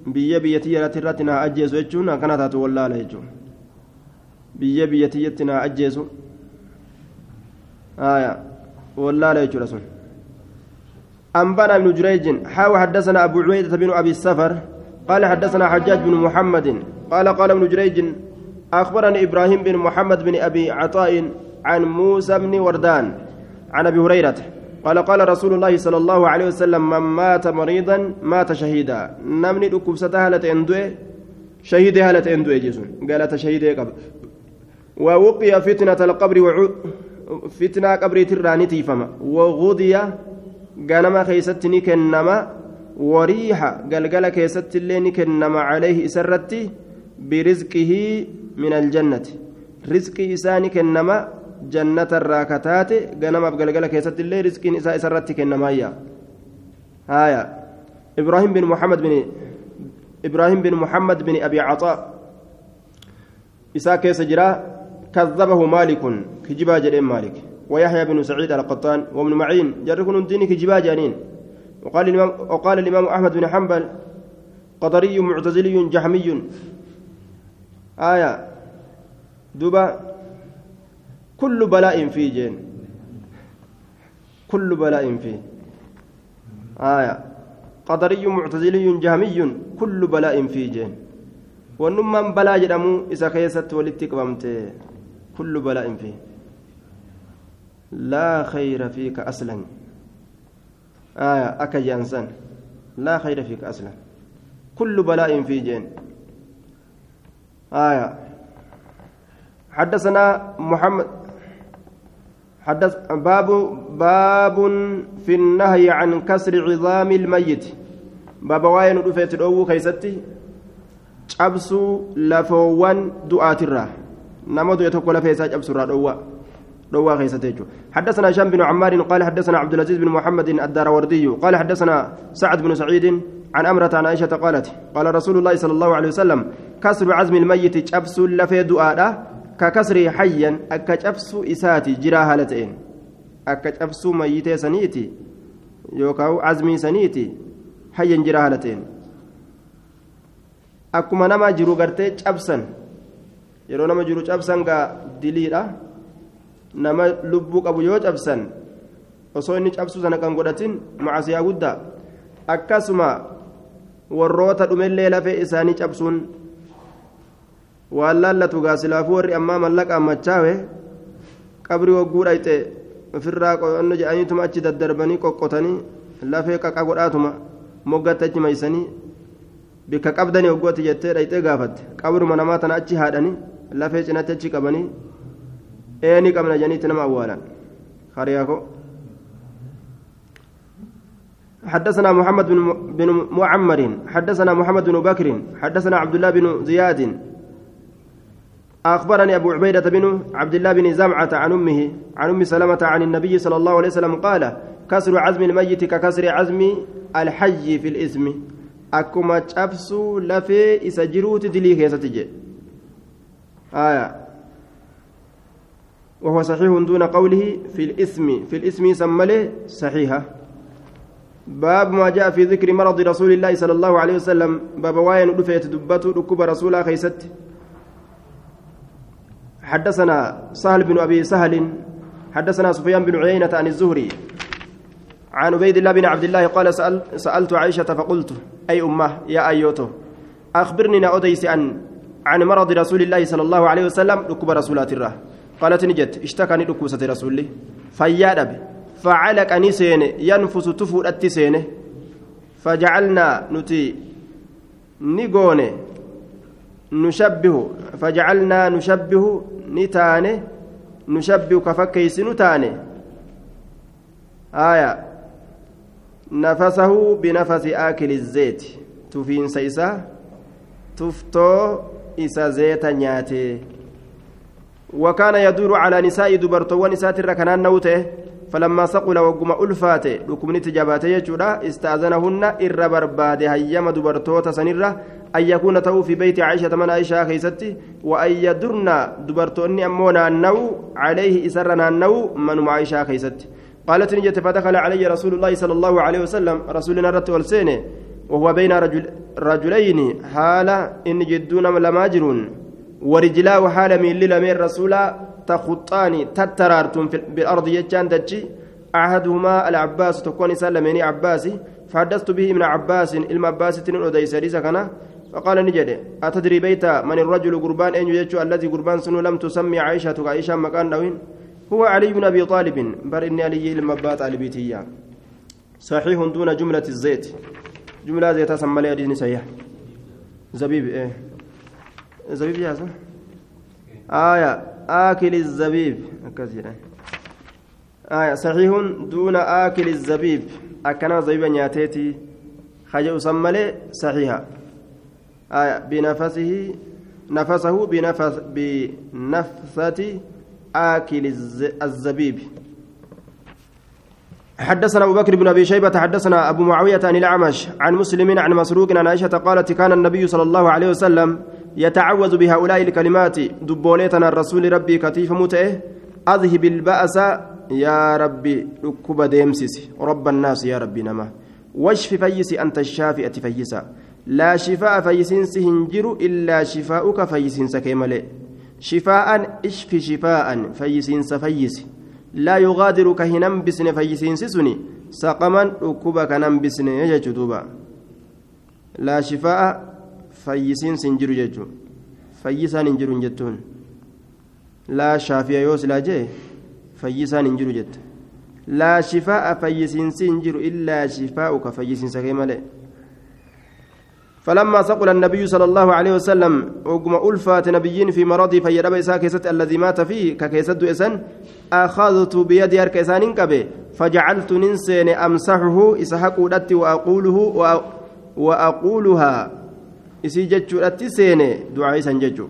A: بيا بيتي راتنا أجيز وجهنا كانت تولى عليه بيا بيتي أجيز آية ولا عليه رسول. أنبأنا بن جريج حاو حدثنا أبو عبيدة بن أبي السفر قال حدثنا حجاج بن محمد قال قال ابن جريج أخبرني إبراهيم بن محمد بن أبي عطاء عن موسى بن وردان عن أبي هريرة قال قال رسول الله صلى الله عليه وسلم من مات مريضا مات شهيدا. namni dhukkubsataa haala inni du'e شهيد haala inni du'e jechuun galata شهيد qaba. ووقي فتنة القبر وعو فتنة قبر تراني تيفما. وغضي ganama keeysatti ni kennama wariiha galgala keessatti illee ni kennama min aljannati rizqii isaa ni kennama jannata irraa kataate ganamaaf galgala keessatti illee rizqiin isaa isarratti kennamaayya haya ibraahim bin muhammad bin ibraahim bin muhammad bin abi caxaa isaa keessa jira كذبه مالك كجبا جدين مالك ويحيى بن سعيد القطان وابن معين جركن الدين كجبا جانين وقال الإمام, وقال الإمام أحمد بن حنبل قدري معتزلي جحمي آية. دبا كل بلاء في جين. كل بلاء فيه. آية. قدري معتزلي جهمي كل بلاء في جين. ونمان بلا جدمو إذا كيست ولدتك كل بلاء فيه. لا خير فيك أصلا. آية. أكجي أنسان لا خير فيك أصلا. كل بلاء في جين. آية. حدثنا محمد حدث باب باب في النهي عن كسر عظام الميت. باب waa'een rafeetii dhowwuu keessatti cabsuu lafoowwan du'aatirraa nama du'e tokko lafee isaa cabsurraa dhowwaa jechuudha حدثنا هشام بن عمار قال حدثنا عبد العزيز بن محمد الدراوردي قال حدثنا سعد بن سعيد عن عمرة عن عائشة قالت قال رسول الله صلى الله عليه وسلم كسر عظم الميت cabsuun lafee du'aadha. Ka kasrii hayyan akka cabsuu isaati jiraa haala ta'een. Akka cabsuu mayyitee saniiti yookaan cazmii saniiti hayyan jiraa haala ta'een. Akkuma nama jiru gartee cabsan yeroo nama jiru cabsan gaa diliidha. Nama lubbuu qabu yoo cabsan osoo inni cabsuu sana kan godhatin macasiyaa guddaa. Akkasuma warroota dhumellee lafee isaanii cabsuun. Waan laallatu gaa silaafuu warri ammaa mallaqaan machaawe qabri hogguu dhayxe ofirraa qo'anno jedhaniituma achi daddarbanii qoqqotanii lafee qaqa godhaatuma moggatti achi maysanii bikka qabdanii hoggooti jettee dhayxee gaafatte qabruma namaa tana achi haadhanii lafee cinatti achi qabanii eeni qabna janiitti nama awwaalan haryaako حدثنا محمد بن معمر حدثنا محمد بن بكر حدثنا عبد الله بن زياد أخبرني أبو عبيدة بن عبد الله بن زمعة عن أمه عن أم سلمة عن النبي صلى الله عليه وسلم قال كسر عزم الميت ككسر عزم الحي في akkuma cabsuu lafee isa jiruuti dilii keessatti jedhe وهو صحيح دون قوله في الإثم. في الإثم سمله صحيحة. باب ما جاء في ذكر مرض رسول الله صلى الله عليه وسلم. باب واين دفيت دبته ركب رسول خيست. حدثنا سهل بن أبي سهل حدثنا سفيان بن عيينة عن الزهري عن عبيد الله بن عبد الله قال سأل سألت عائشة فقلت أي أمة يا أيوته أخبرني نأوديس عن عن مرض رسول الله صلى الله عليه وسلم ركب رسولات الله قالت نجت اشتكى ركوسة رسولي. فيادب فعلك أنيسين ينفس تفور أتسين فجعلنا نتي نيغوني. نشبه فجعلنا نشبه نتاني نشبه كفكيس نتاني آية نفسه بنفس آكل الزيت. تفين سيسا تفتو إسا زيت نياتي. وكان يدور على نساء دبرتو نساء الركنان نوته. فلما سقل وقم ألفات ركمني تجاباتي يجودا استأذنهن إر برباد هيما دبرتو سنرة أن يكون تو في بيت عائشة من عائشة خيستي وأن يدرن دبرتو أني أمونا النو عليه إسرنا النو من عائشة خيستي قالت نجت فدخل علي رسول الله صلى الله عليه وسلم رسولنا رت والسينة وهو بين رجل رجلين حال إن جدون لما جرون ورجلاه حال من للمين رسولا تخطان تترارتم بالأرض يجان تجي أحدهما العباس تكون سلمني عباسي. فحدثت به من عباس إلما عباس تنين أديس كان. فقال نجد أتدري بيت من الرجل قربان؟ أين يجو الذي قربان سنو لم تسمي عائشة عائشة مكان نوين. هو علي بن أبي طالب. بر إني علي المبات طالبيتيا صحيح دون جملة الزيت. جملة زيت سمى لي حديث صحيح. زبيب إيه. زبيب جاهز آية. آكل الزبيب. كثيرا آية. صحيح دون آكل الزبيب. أكنا زبيب نياتيتي. خجل سمى لي صحيحة. آية. بنفسه نفسه بنفس بنفسة آكل الزبيب. حدثنا أبو بكر بن أبي شيبة حدثنا أبو معاوية عن الأعمش عن مسلم عن مسروق عن عائشة قالت كان النبي صلى الله عليه وسلم يتعوذ بهؤلاء الكلمات دبوليتنا الرسول Rabbi ittiin maganfate أذهب البأس yaa Rabbi rakkoo deemsisi رب الناس yaa Rabbi namaa. واشف fayyisi أنت الشافي ati fayyisaa. لا شفاء fayyisniis hin jiru إلا شفاؤك fayyisnis kee malee شفاء اشف شفاء فيسينس فيس لا يغادر كهنم بسن فيسينس سني سقما ركوبا كنم بسن يجتوبا laa shifaa'a fayyisiinsi hin jiru jechuun fayyisaan hin jiru jettuun laa shaafiya yoo silaa jee fayyisaan hin jiru jette laa shifaa'a fayyisiinsi hin jiru illaa shifaa'uka fayyisiinsa kee malee فلما ثقل النبي صلى الله عليه وسلم وقم ألفات نبيين في مرضي فيرب إساء كيست الذي مات فيه ككيسد إسن أخذت بيدي أركيسان كبه فجعلت ننسين أمسحه إسحق ودت وأقوله وأقولها إسي جتشو سين دعاء سنججو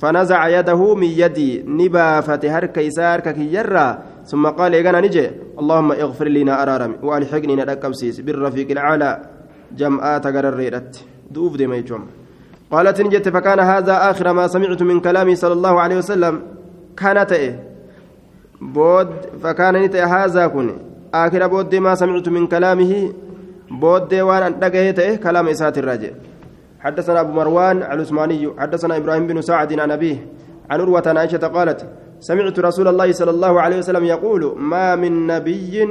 A: فنزع يده من يدي نبا فتهر كيسار ككيرا ثم قال إيقنا نجي اللهم اغفر لنا أرارم وألحقني ندكبسيس بالرفيق العالى جمعات قرر دوف دي ميجوم قالت نجت فكان هذا آخر ما سمعت من كلامي صلى الله عليه وسلم كانت إيه بود فكان نت هذا كن آخر بود ما سمعت من كلامه بود وان إيه كلام إسات الراجع حدثنا أبو مروان العثماني حدثنا إبراهيم بن سعد عن أبيه عن عروة عائشة قالت سمعت رسول الله صلى الله عليه وسلم يقول ما من نبي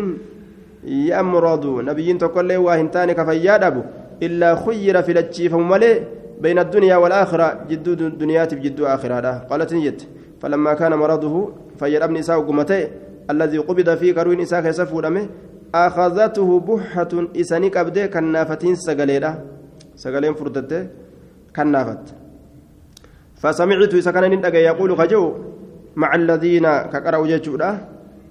A: يمرض نبي تقول له وهنتان كفياد أبو إلا خير في التشيف ملي بين الدنيا والآخرة جدو دنيات بجدو آخرة. قالت نجت فلما كان مرضه فير ابن إساء قمتي الذي قبض فيه كروين إساء كيسفه أخذته بحة إسانيك أبدي كنافتين سقليلا سقلين فردته كنافت فسمعت إسا كان يقول خجو مع الذين كقرأوا جيشودا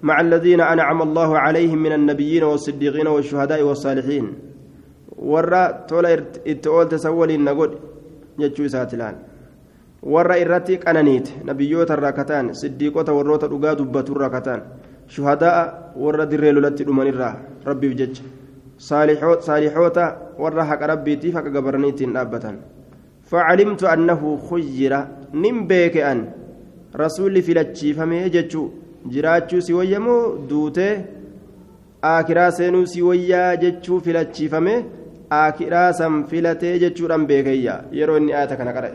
A: مع الذين أنعم الله عليهم من النبيين والصديقين والشهداء والصالحين warra tola itti oolte san waliin na godhe jechuu isaati laal warra irratti qananiite nabiyyoota irraa kataan siddiiqota warroota dhugaa dubbatu irraa kataan saalixoota warra haqa rabbiitiif haqa gabaraniitiin dhaabbatan فعلمت أنه خير نم بيك أن. رسول فلتشي فمي جتشو. جراتشو سويمو دوته. آكرا سينو سويا جتشو فلتشي فمي. آكرا سم فلتي جتشو رمبيكيا يرو إني آتا كان قرأ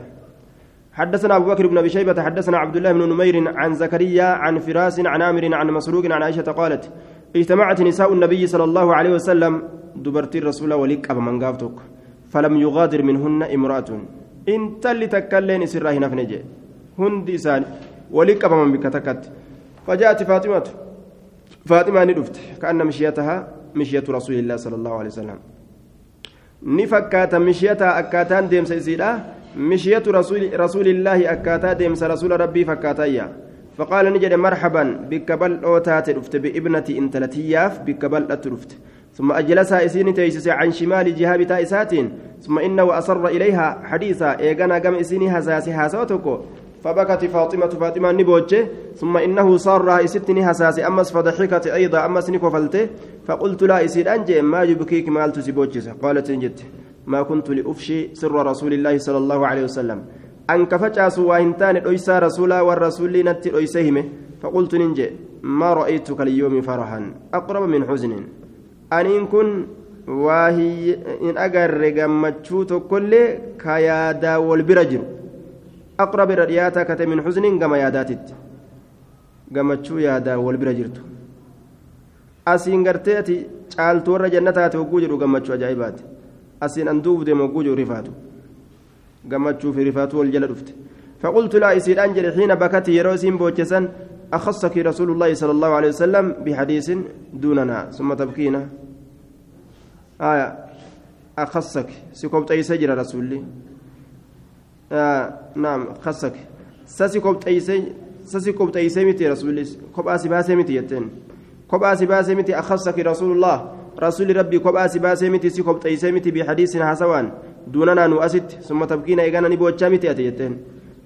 A: حدثنا أبو بكر بن أبي شيبة حدثنا عبد الله بن نمير عن زكريا عن فراس عن عامر عن مسروق عن عائشة قالت اجتمعت نساء النبي صلى الله عليه وسلم دبرت الرسول ولك أبا من قافتك فلم يغادر منهن امرأة. إن تلي تكلين سره نفنجي هند إسان ولك أبا من بكتكت فجاءت فاطمة. فاطمة ندفت. كأن مشيتها مشية رسول الله صلى الله عليه وسلم. نفكات مشيتها أكاتان ديم سيسيرا مشية رسول رسول الله أكاتا ديمس رسول ربي فكاتايا. فقال نجد مرحبا بك بل أوتات رفت بابنتي إنتلتياف بك بل أترفت. ثم أجلسها إسين تيسس عن شمال جهاب تائسات ثم إنه أصر إليها حديثا. إيغانا قم إسيني هساسي هاسوتكو فبكت فاطمة فاطمة نبوجه ثم إنه صار إستني هساسي أمس فضحكت أيضا أمس نكفلته فقلت لا إسير أنجي ما يبكيك مال تسيبوجه قالت نجد ما كنت لأفشي سر رسول الله صلى الله عليه وسلم. أن كفجاس وإنتان أيسى رسولا والرسول نتي أيسهمه فقلت ننجي ما رأيتك اليوم فرحا أقرب من حزن أن إن كن واهي إن أجر جمتشوت كل كيادا والبرجر أقرب رياتا كت من حزن كما ياداتت جمتشو يادا والبرجرت أسين قرتيتي warra jannataati hogguu jedhu gammachuu ajaa'ibaati. Asiin an duubde mogguu jiru rifaatu. Gammachuu fi rifaatu wal jala dhufte. فقلت لا يسير أنجل حين بكت يروسين بوجسا أخصك رسول الله صلى الله عليه وسلم بحديث دوننا ثم تبكينا آية أخصك سكوبت أي سجر رسولي آه نعم خصك سسكوبت أي سسكوبت أي سيمتي رسولي كوب آسي باسيمتي يتين كوب آسي باسيمتي أخصك رسول الله رسول ربي كوب آسي باسيمتي سكوبت أي سيمتي بحديث حسوان دوننا نؤسد ثم تبكينا إيقانا نبوتشا متي أتيتين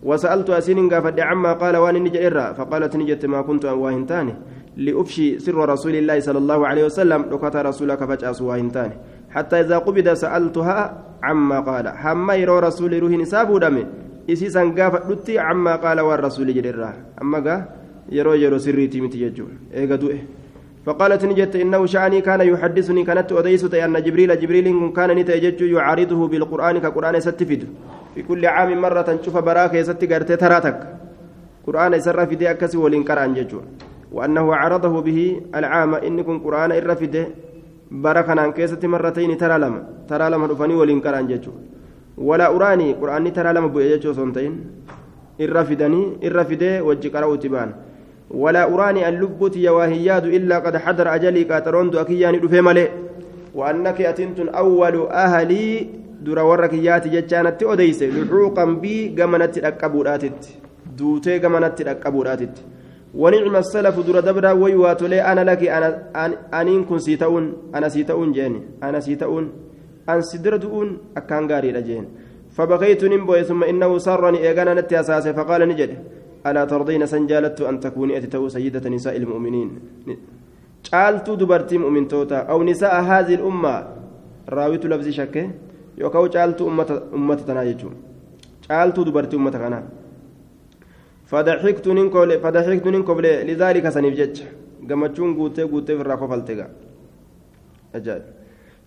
A: وسألت أسين قافد عما قال وأن نجا إرى فقالت نجت ما كنت واهنتاني لأفشي سر رسول الله صلى الله عليه وسلم لقط رسولك فجأس واهنتاني حتى إذا قبض سألتها عما قال. حما يرى رسول روح نساب دمي إسيسا قافت عما قال والرسول جريرا أما قا يرى يرى سريتي متيجو إيقا دوئه. فقالت نجت إنه شأني كان يحدثني كانت أديست أن جبريل جبريل كان نتيجج يعارضه بالقرآن كقرآن ستفد في كل عام مرة شوف براك يستي قرتي تراتك قرآن يسر في دي أكسي ولين قرآن ججو وأنه عرضه به العام إنكم قرآن lama taraa lama dhufanii waliin qaraan jechuudha walaa uraanii quraanni taraa lama bu'e jechuu osoo hin ta'in irra fidanii irra fidee wajji qara'uutti ba'an walaa uraanii an lubbuuti yawaahiyaadu illaa qad xadara ajalii qaaxaroon du'a kiyyaani dhufee malee وأنك أتنت أول أهلي bii gamanatti dhaqqabuudhaatitti duutee gamanatti dhaqqabuudhaatitti wanicma salafu dura dabraa way waa tolee ana laki aniin kun sii ta'uun ana sii ta'uun jeeni ana sii ta'uun an si dura du'uun akkaan gaariidha jeen فبقيت نمبوي ثم إنه سرني إيغانا نتي أساسي فقال نجد ألا ترضين سنجالت أن تكوني أتتو سيدة نساء المؤمنين قالت دبرتي مؤمن توتا أو نساء هذه الأمة راويت لفظي شكه yookaan caaltuu ummata tanaa jechuun caaltuu dubartii ummata kanaa fadaxiktu nin kofle lidaalika saniif jecha gammachuun guutee guutee irraa kofaltee gaa ajaa'ib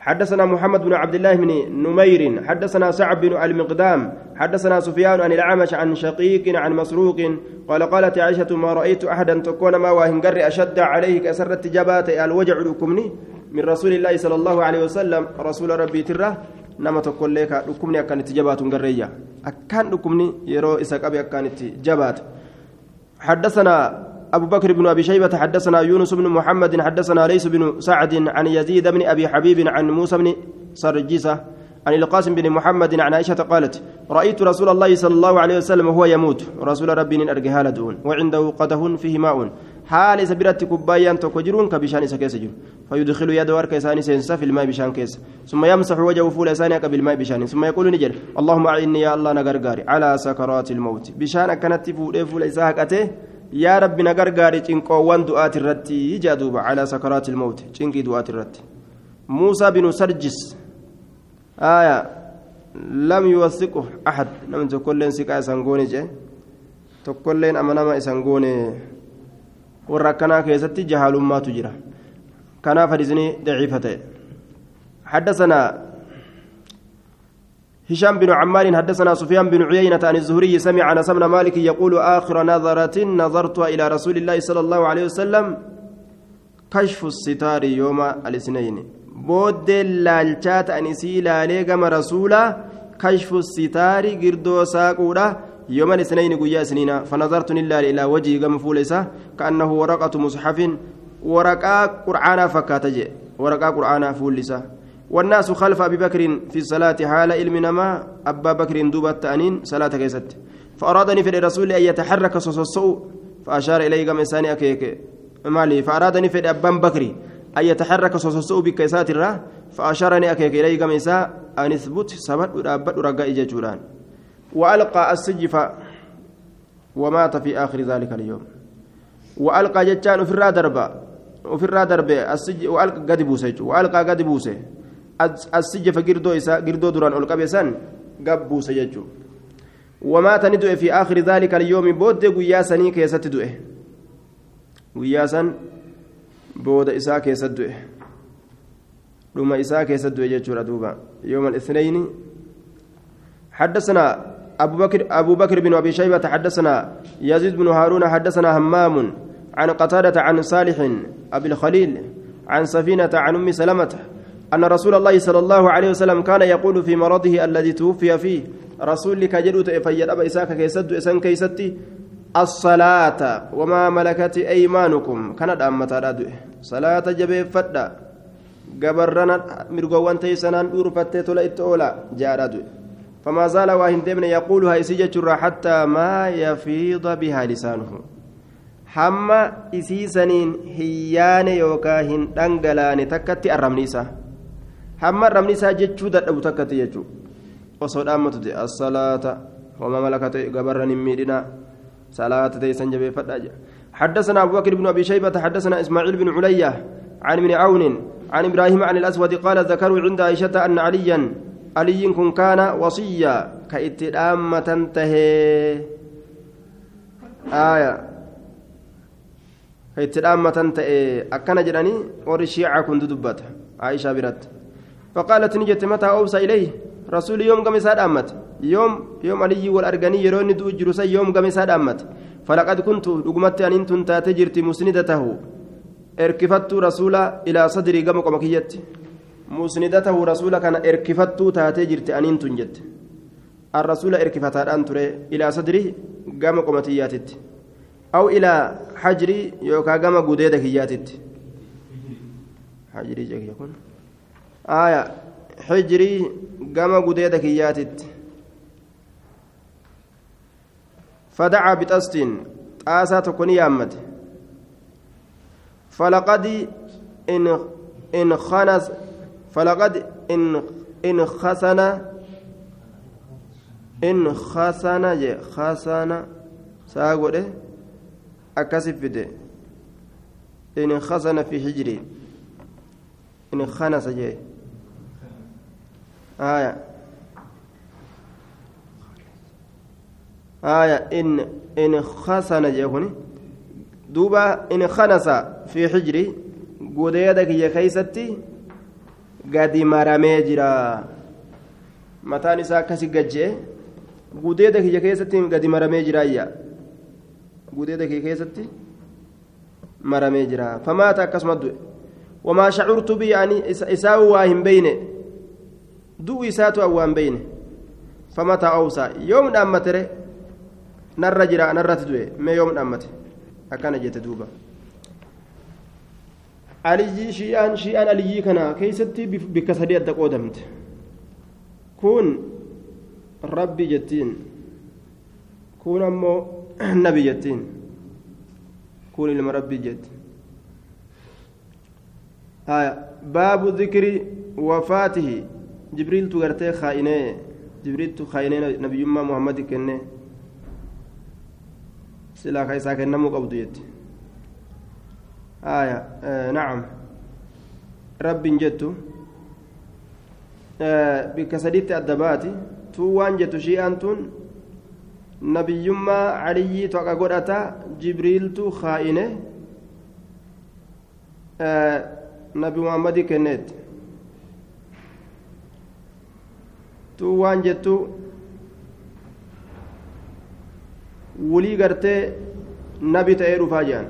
A: حدثنا محمد بن عبد الله بن نمير حدثنا سعد بن المقدام حدثنا سفيان عن الأعمش عن شقيق عن مسروق قال قالت عائشة ما رأيت أحدا تكون ما واهنجر أشد عليه كسرت جبات الوجع لكمني من رسول الله صلى الله عليه وسلم. رسول ربي تره nama tokkollee dhukkubni akkaan itti jabaatu hin garreeyya akkaan dhukkubni yeroo isa qabe akkaan حدثنا أبو بكر بن أبي شيبة حدثنا يونس بن محمد حدثنا ليث بن سعد عن يزيد بن أبي حبيب عن موسى بن سرجس عن القاسم بن محمد عن عائشة قالت رأيت رسول الله صلى الله عليه وسلم وهو يموت. rasuula rabbii argeeha du'uun. وعنده قدح فيه ماء. حال سبرت كوبايان تكجرون كبشان سكيس جر فيدخل يده harka isaanii seensisa في الماء bishaan keessa. ثم يمسح وجهه فول إساني بالماء بشان. ثم يقول نجر اللهم أعني يا الله نغرغاري على سكرات الموت. بشان كانت فول فول إساك أته يا رب نغرغاري تنقوان دعات الرتي جادوب على سكرات الموت. تنقي دعات الرتي موسى بن سرجس. آية. لم يوثقه أحد. نمت كلين سكا إسانغوني جي tokkolleen amanama isan goone warra akkanaa keessatti jahaalummaatu jira kanaaf hadiisni daciifa ta'e حدثنا هشام بن عمار حدثنا سفيان بن عيينة عن الزهري سمع أنس بن مالك يقول آخر نظرة نظرتها إلى رسول الله صلى الله عليه وسلم كشف الستار يوم الاثنين. booda laalchaati Anas ii laale gama rasuulaa كشف الستار girdoo saaqqoola يوم الاثنين guyyaa isniin. فنظرت laale إلى وجهه gama fuula isaa كأنه ورقة مصحف ورقة قرآن فكاتج ورقة قرآن فوليسا والناس خلف أبي بكر في الصلاة حال علم نما أبا بكر دوبة تأنين صلاة كيست. فأرادني في الرسول أن يتحرك صوصو فأشار إلي قم إنساني أكيك. مالي فأرادني في أبا بكر أن يتحرك صوصو بكيسات الرا فأشارني أكيك إلي قم أن اثبت سبت ورابط ورقا إجا وألقى السجف ومات في آخر ذلك اليوم. وألقى جتان في الرادربة وفي الرادربة السج وألقى قد وألقى قد السجف قردو إسا قردو دران ألقى بيسان قب بوسه يجو ومات ندوء في آخر ذلك اليوم بود قياسني كيست دوء قياسا بود إسا كيست دوء لما إسا كيست دوء يجو يوم الاثنين حدثنا أبو بكر أبو بكر بن أبي شيبة حدثنا يزيد بن هارون حدثنا همام عن قتادة عن صالح أبي الخليل عن سفينة عن أم سلمة أن رسول الله صلى الله عليه وسلم كان يقول في مرضه الذي توفي فيه رسول لك جدوت فيد أبا إساك كيسد إسان كيستي الصلاة وما ملكت أيمانكم. كانت أمتا صلاة جبه فدا. قبرنا مرقوان تيسنان أورفتي تلا إتولا. جارة فما زال واهن دمن يقولها إسيجة حتى ما يفيض بها لسانه. حما إسيسنين هيان يوكا هن دنقلان تكتي الرمنيسة حما الرمنيسة جتشو دأبو تكتي يجو وصود أمت الصلاة وما ملكت قبرن ميدنا صلاة تيسن جبي فتاج حدثنا أبو بكر بن أبي شيبة حدثنا إسماعيل بن علية عن ابن عون عن إبراهيم عن الأسود قال ذكروا عند عائشة أن عليا علي كن كان وصيا كإتلام تنتهي آية كإتلام تنتهي أكن جراني ورشيعة كنت دبت عائشة برت فقالت نجت متى أوصى إليه؟ رسول يوم أمت. يوم يوم علي والأرجاني دو جلوسا يوم يساد أمت. فلقد كنت رقمت أن أنتم تاتجرت مسندته. ilaa sadrii gama qoma kiyyatti musnidatahu rasuula kana erkifattuu taatee jirti aniin tun jette الرسول إركفتان تري إلى صدره قام قمتياتت أو إلى حجري يوكا قام قديدة كياتت حجري جاك يكون. آية حجري قام قديدة كياتت. فدعا بتست طاسة تكون يامت فلقد إن إن خنس فلقد إن إن خسن إن خسن جي خسن ساقوله أكسف فده إن خسن في حجري. إن خنس جي. آية آية إن إن خسن جي هوني دوبا إن خنس في حجري قديدك يا كيستي jira mataan isaa akkasi gajjee gudeeda kiyya keessatti gadi maramee jiraayya gudeeda kiyya keessatti maramee jira famaata akkasuma du'e wamaa shacurtu bi ani isaa waa hin beyne du'u isaatu waa hin beyne famataa awsaa yoom dhaammatere narra jira narratti du'e mee yoom dhaammate akkana jette duuba aliyyii shi'aan shi'aan aliyyii kana keessatti bikka sadii adda qoodamte kun rabbi jettiin kun ammoo nabi jettiin kun ilma rabbii jetti baabu dhikri wafaatihi jibriiltu gartee kaa'inee jibriiltu kaa'inee nabiyyummaa muhammadi kenne silaa ka isaa kennamuu qabdu jetti آية آه نعم رب جدت آه بكسديت الدباتي توان جت شيئا تون نبيما علي توقع قرأتا جبريل تو خائنة آه نبي tun waan jettu wulii gartee nabi ta'ee dhufaa jedhan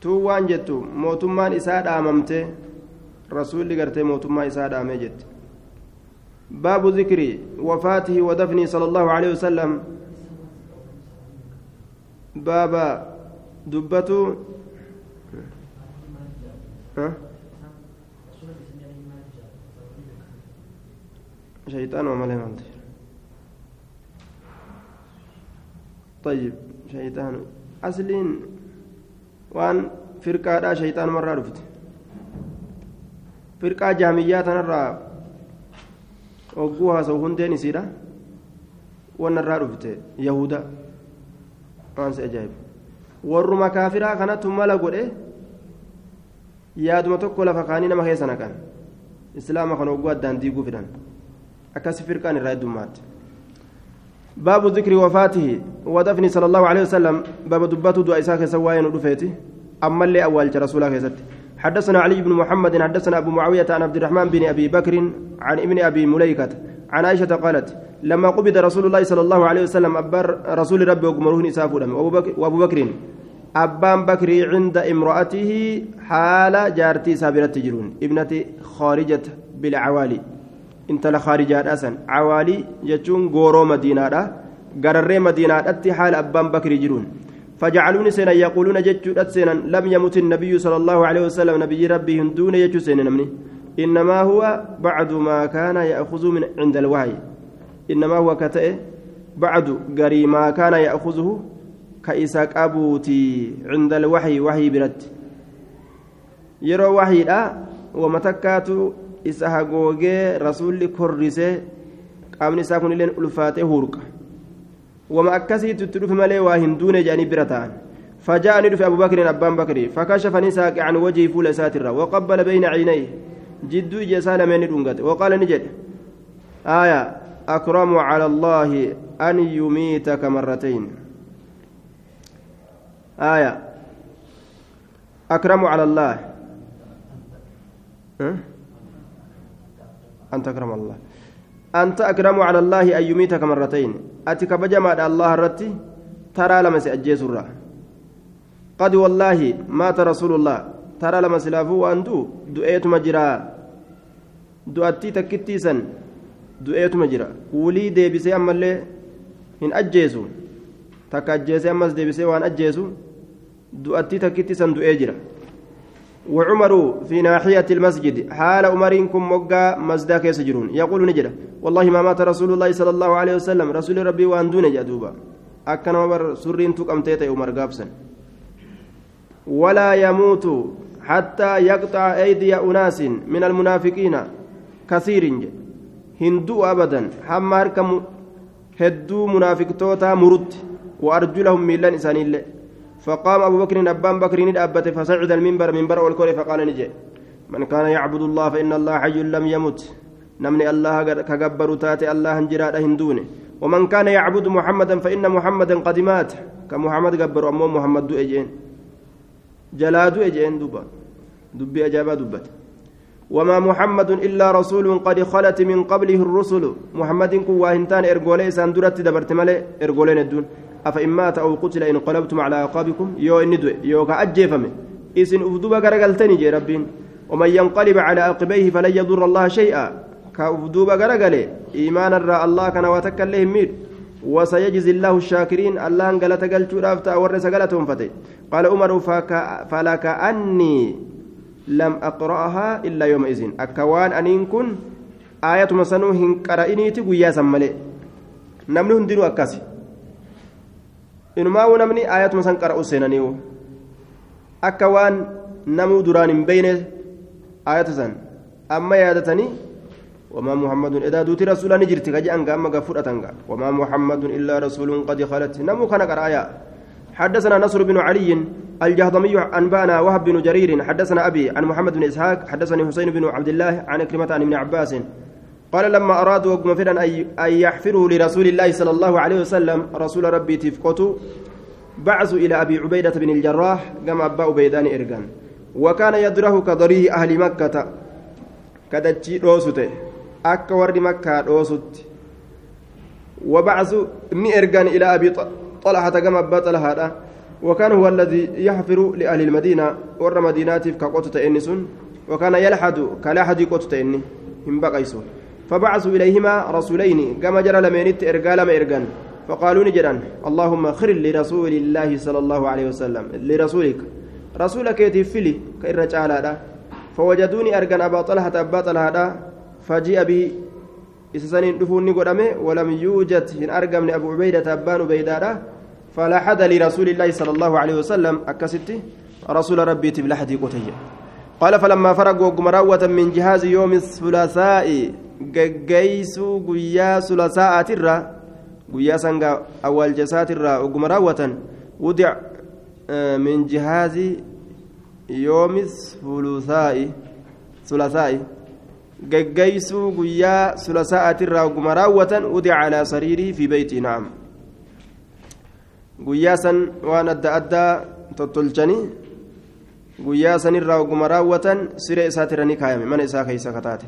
A: tun waan jettu mootummaan isaa dhaamamte rasuulli gartee mootummaa isaa dhaamee jette baabu zikri wafaatihi wadafnii sala allahu aleyhi wasalam baaba dubbatu Huh? شيطان ومالي مالتي طيب شيطان أصلين waan firqaadhaa shayxaanumarraa dhufte firqaa jaamiyyaa tanarraa hogguu haasa'u hundeen isiidha wanarraa dhufte yahuda waan si ajaa'ibu warruma kaafiraa kanattu mala godhe yaaduma tokko lafa kaanii nama keessa naqan islaama kan hogguu addaan diiguu fidan akkasi firqaan irraa heddummaatti باب ذكر وفاته ودفن صلى الله عليه وسلم باب دبته دعاء إساك سواين ودفيته أما اللي أول رسول الله حدثنا علي بن محمد حدثنا أبو معاوية عن عبد الرحمن بن أبي بكر عن ابن أبي مليكة عن عائشة قالت لما قبض رسول الله صلى الله عليه وسلم أبر رسول ربي وقمره نساف وأبو بكر أبان بكر عند امرأته حال جارتي سابرة تجرون ابنة خارجة بالعوالي. Intala khaarijadhasan cawaalii jechuun gooroo madiinaadha. Gararree madiinaadhatti haala abbaan bakrii jiruun. فجعلوني سينا يقولون جتشو سينا لم يمت النبي صلى الله عليه وسلم نبي ربي هندون يجتشو سينا نمني إنما هو بعد ما كان يأخذ من عند الوحي إنما هو كتئ بعد قري ما كان يأخذه كإساك أبوتي عند الوحي وحي برد يرى وحي لا ومتكاتو isa hagoogee rasuulli korrisee qaamni isaa kunillee ulfaatee huurqa. Wama akkasiitu itti dhufe malee waa hin duune jedhanii bira ta'an. فجاءني دف أبو بكر أبان بكر فكشف نساك عن وجهي فول ساترة وقبل بين عينيه جد جسال من دونغت وقال نجد آية أكرم على الله أن يميتك مرتين آية أكرم على الله أه؟ أنت أكرم الله. أنت أكرم على الله أن يميتك مرتين. أتك بجمع الله الرتي ترى لما سأجيس الرّ قد والله مات رسول الله. ترى لما سلافو وأندو دؤيت مجرى دؤتي تكتي سن. دؤيت مجرى ولي ديبسي أما اللي هن أجيسو. تك أجيسي أمس ديبسي وأن أجيسو. دؤتي تكتي سن دؤي وعمر في ناحية المسجد حال عمركم مقا مسدا كيس جرون. يقول نجرة والله ما مات رسول الله صلى الله عليه وسلم. رسول ربي وأن دون جدوبا أكن عمر سرين تقم تيتا عمر قابسا ولا يموت حتى يقطع أيدي أناس من المنافقين. كثير هندو أبدا. حمار كم هدو منافق توتا مرد. وأرجلهم ميلان إسان الله فقام أبو بكر أبان بكر أبت فصعد المنبر منبر والكل فقال نجي. من كان يعبد الله فإن الله حي لم يمت. نمني الله كجبر تاتي الله انجراد هندونه ومن كان يعبد محمدا فإن محمدا قد مات. كمحمد جبر أمه محمد دو إجين. جلاد إجين دبا دبي أجابة دبت وما محمد إلا رسول قد خلت من قبله الرسل. محمد كواهنتان إرجولي ساندرت دبرت ملي إرجولين الدون أفإن مات أو قتل إن قلبتم على أعقابكم يو إن دوي يو كأجيفمي إسن أفدوبا غرقلتني جي ربين. ومن ينقلب على عقبيه فلن يضر الله شيئا. كأفدوبا غرقلي إيمانا را الله كان وتكلهم مير وسيجزي الله الشاكرين الله ان قالت قال شورافتا ورس قالتهم فتي. قال عمر فلكأني لم أقرأها إلا يومئذ. أكوان أنين كن آية مسنو هنقرأنيتي قيا سمالي نمنو هندينو أكاسي. Inumaa namni ayatuma san qara'u seenaniiwu akka waan namuu duraan hin beyne ayata san amma yaadatanii وما محمد إذا دوت رسول نجرت كجأن قام قفرة وما محمد إلا رسول قد خلت نمو كان قرآيا حدثنا نصر بن علي الجهضمي أنبانا وهب بن جرير حدثنا أبي عن محمد بن إسحاق حدثني حسين بن عبد الله عن كلمة عن ابن عباس قال لما أرادوا وقم فدا أن يحفروا لرسول الله صلى الله عليه وسلم رسول ربي تفقتوا. بعثوا إلى أبي عبيدة بن الجراح كما أبا عبيدان إرقان. وكان يدره كضريه أهل مكة. كدتشي روسته أكا ورد مكة روست وبعثوا نئرقان إلى أبي طلحة كما أبا طلحة. وكان هو الذي يحفر لأهل المدينة. ور مدينات كقوتة إنسون. وكان يلحد كلاحد قوتة إني. هم بقيسون. فبعثوا إليهما رسولين. كما جرى لمينت إرقال ما إرقان فقالوا نجرا اللهم خر لرسول الله صلى الله عليه وسلم. لرسولك. رسولك يتفلي كإرج على فوجدوني أرقان أبا طلحة أبا طلحة. فجيء به إسسانين دفوني قدامه ولم يوجد إن أرقم أبو عبيدة أبان عبيدة. فلا حد لرسول الله صلى الله عليه وسلم. أكستي رسول ربي تبلحدي قتيه قال فلما فرغوا قمراوة من جهاز يوم الثلاثاء. Geggeeysuu guyyaa sulasa'aatirra guyyaa sanga awwaal jasaatirra oguma raawwatan wudic min jihaazi yoomi sulusaa'i sulasaa'i geggeeysuu guyyaa sulasa'aatirra oguma raawwatan wudic calaa sariirii fi beeytii na'am guyyaa san waan adda addaa tottolchanii guyyaa sanirraa oguma raawwatan siree isaatirra ni kaayame mana isaa keeysa kataate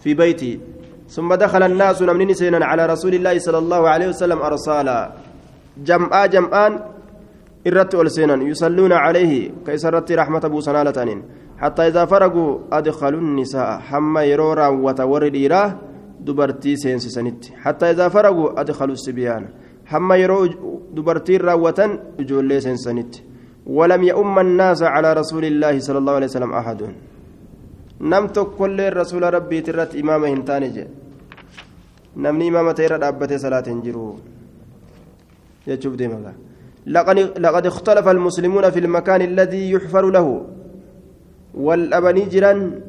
A: في بيتي. ثم دخل الناس نمنين سينا على رسول الله صلى الله عليه وسلم أرسالا. جمعا جمعان إرت والسينا يصلون عليه كيسرت رحمة أبو سنالة. حتى إذا فرقوا أدخلوا النساء. حما يرورا وتورد إيراه دبرتي سينس سنت. حتى إذا فرقوا أدخلوا السبيان. حما يرو دبرتي راوة جولي سنت. ولم يؤم الناس على رسول الله صلى الله عليه وسلم أحد. Rasuula rabbiiti irratti imaama hin taane jedhe namni imaama ta'e irra dhaabbatee salaate hin jiru jechuuf deemaga لقد اختلف المسلمون في المكان الذي يحفر له والأبني جيران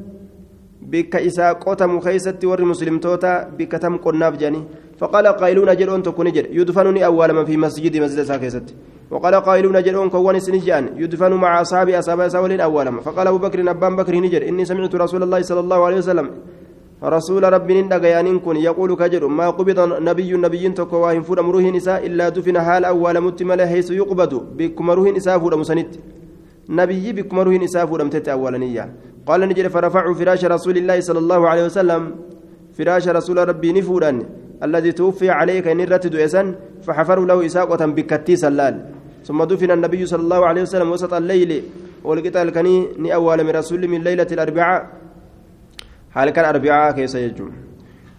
A: بك إسا قوتم خيست ور مسلم توتا بك تم قناف جاني فقال قائلون جرون تكون جر. يدفنني أول ما في مسجد مسجد ساكست وقال قائلون جرون كون سنجان يدفن مع أصحاب أصحاب ساولين أولا فقال أبو بكر أبان بكر نجر إني سمعت رسول الله صلى الله عليه وسلم رسول ربي ندغيان كن يقول كجر. ما قبض نبي نبي تكو واهن فود مروه نساء إلا دفن حال أول متمل حيث يقبض. بكم مروه نساء فود مسنت نبي بكم مروه نساء فود متت أولانية قال نجر فرفعوا فراش رسول الله صلى الله عليه وسلم. فراش رسول ربي نفودا الذي توفي عليك نرت دويسا فحفروا له إساقة بكتي سلال. ثم دفن النبي صلى الله عليه وسلم وسط الليل. والقتال كني ني أول من رسول من ليلة الأربعاء. حال كان أربعاء كيس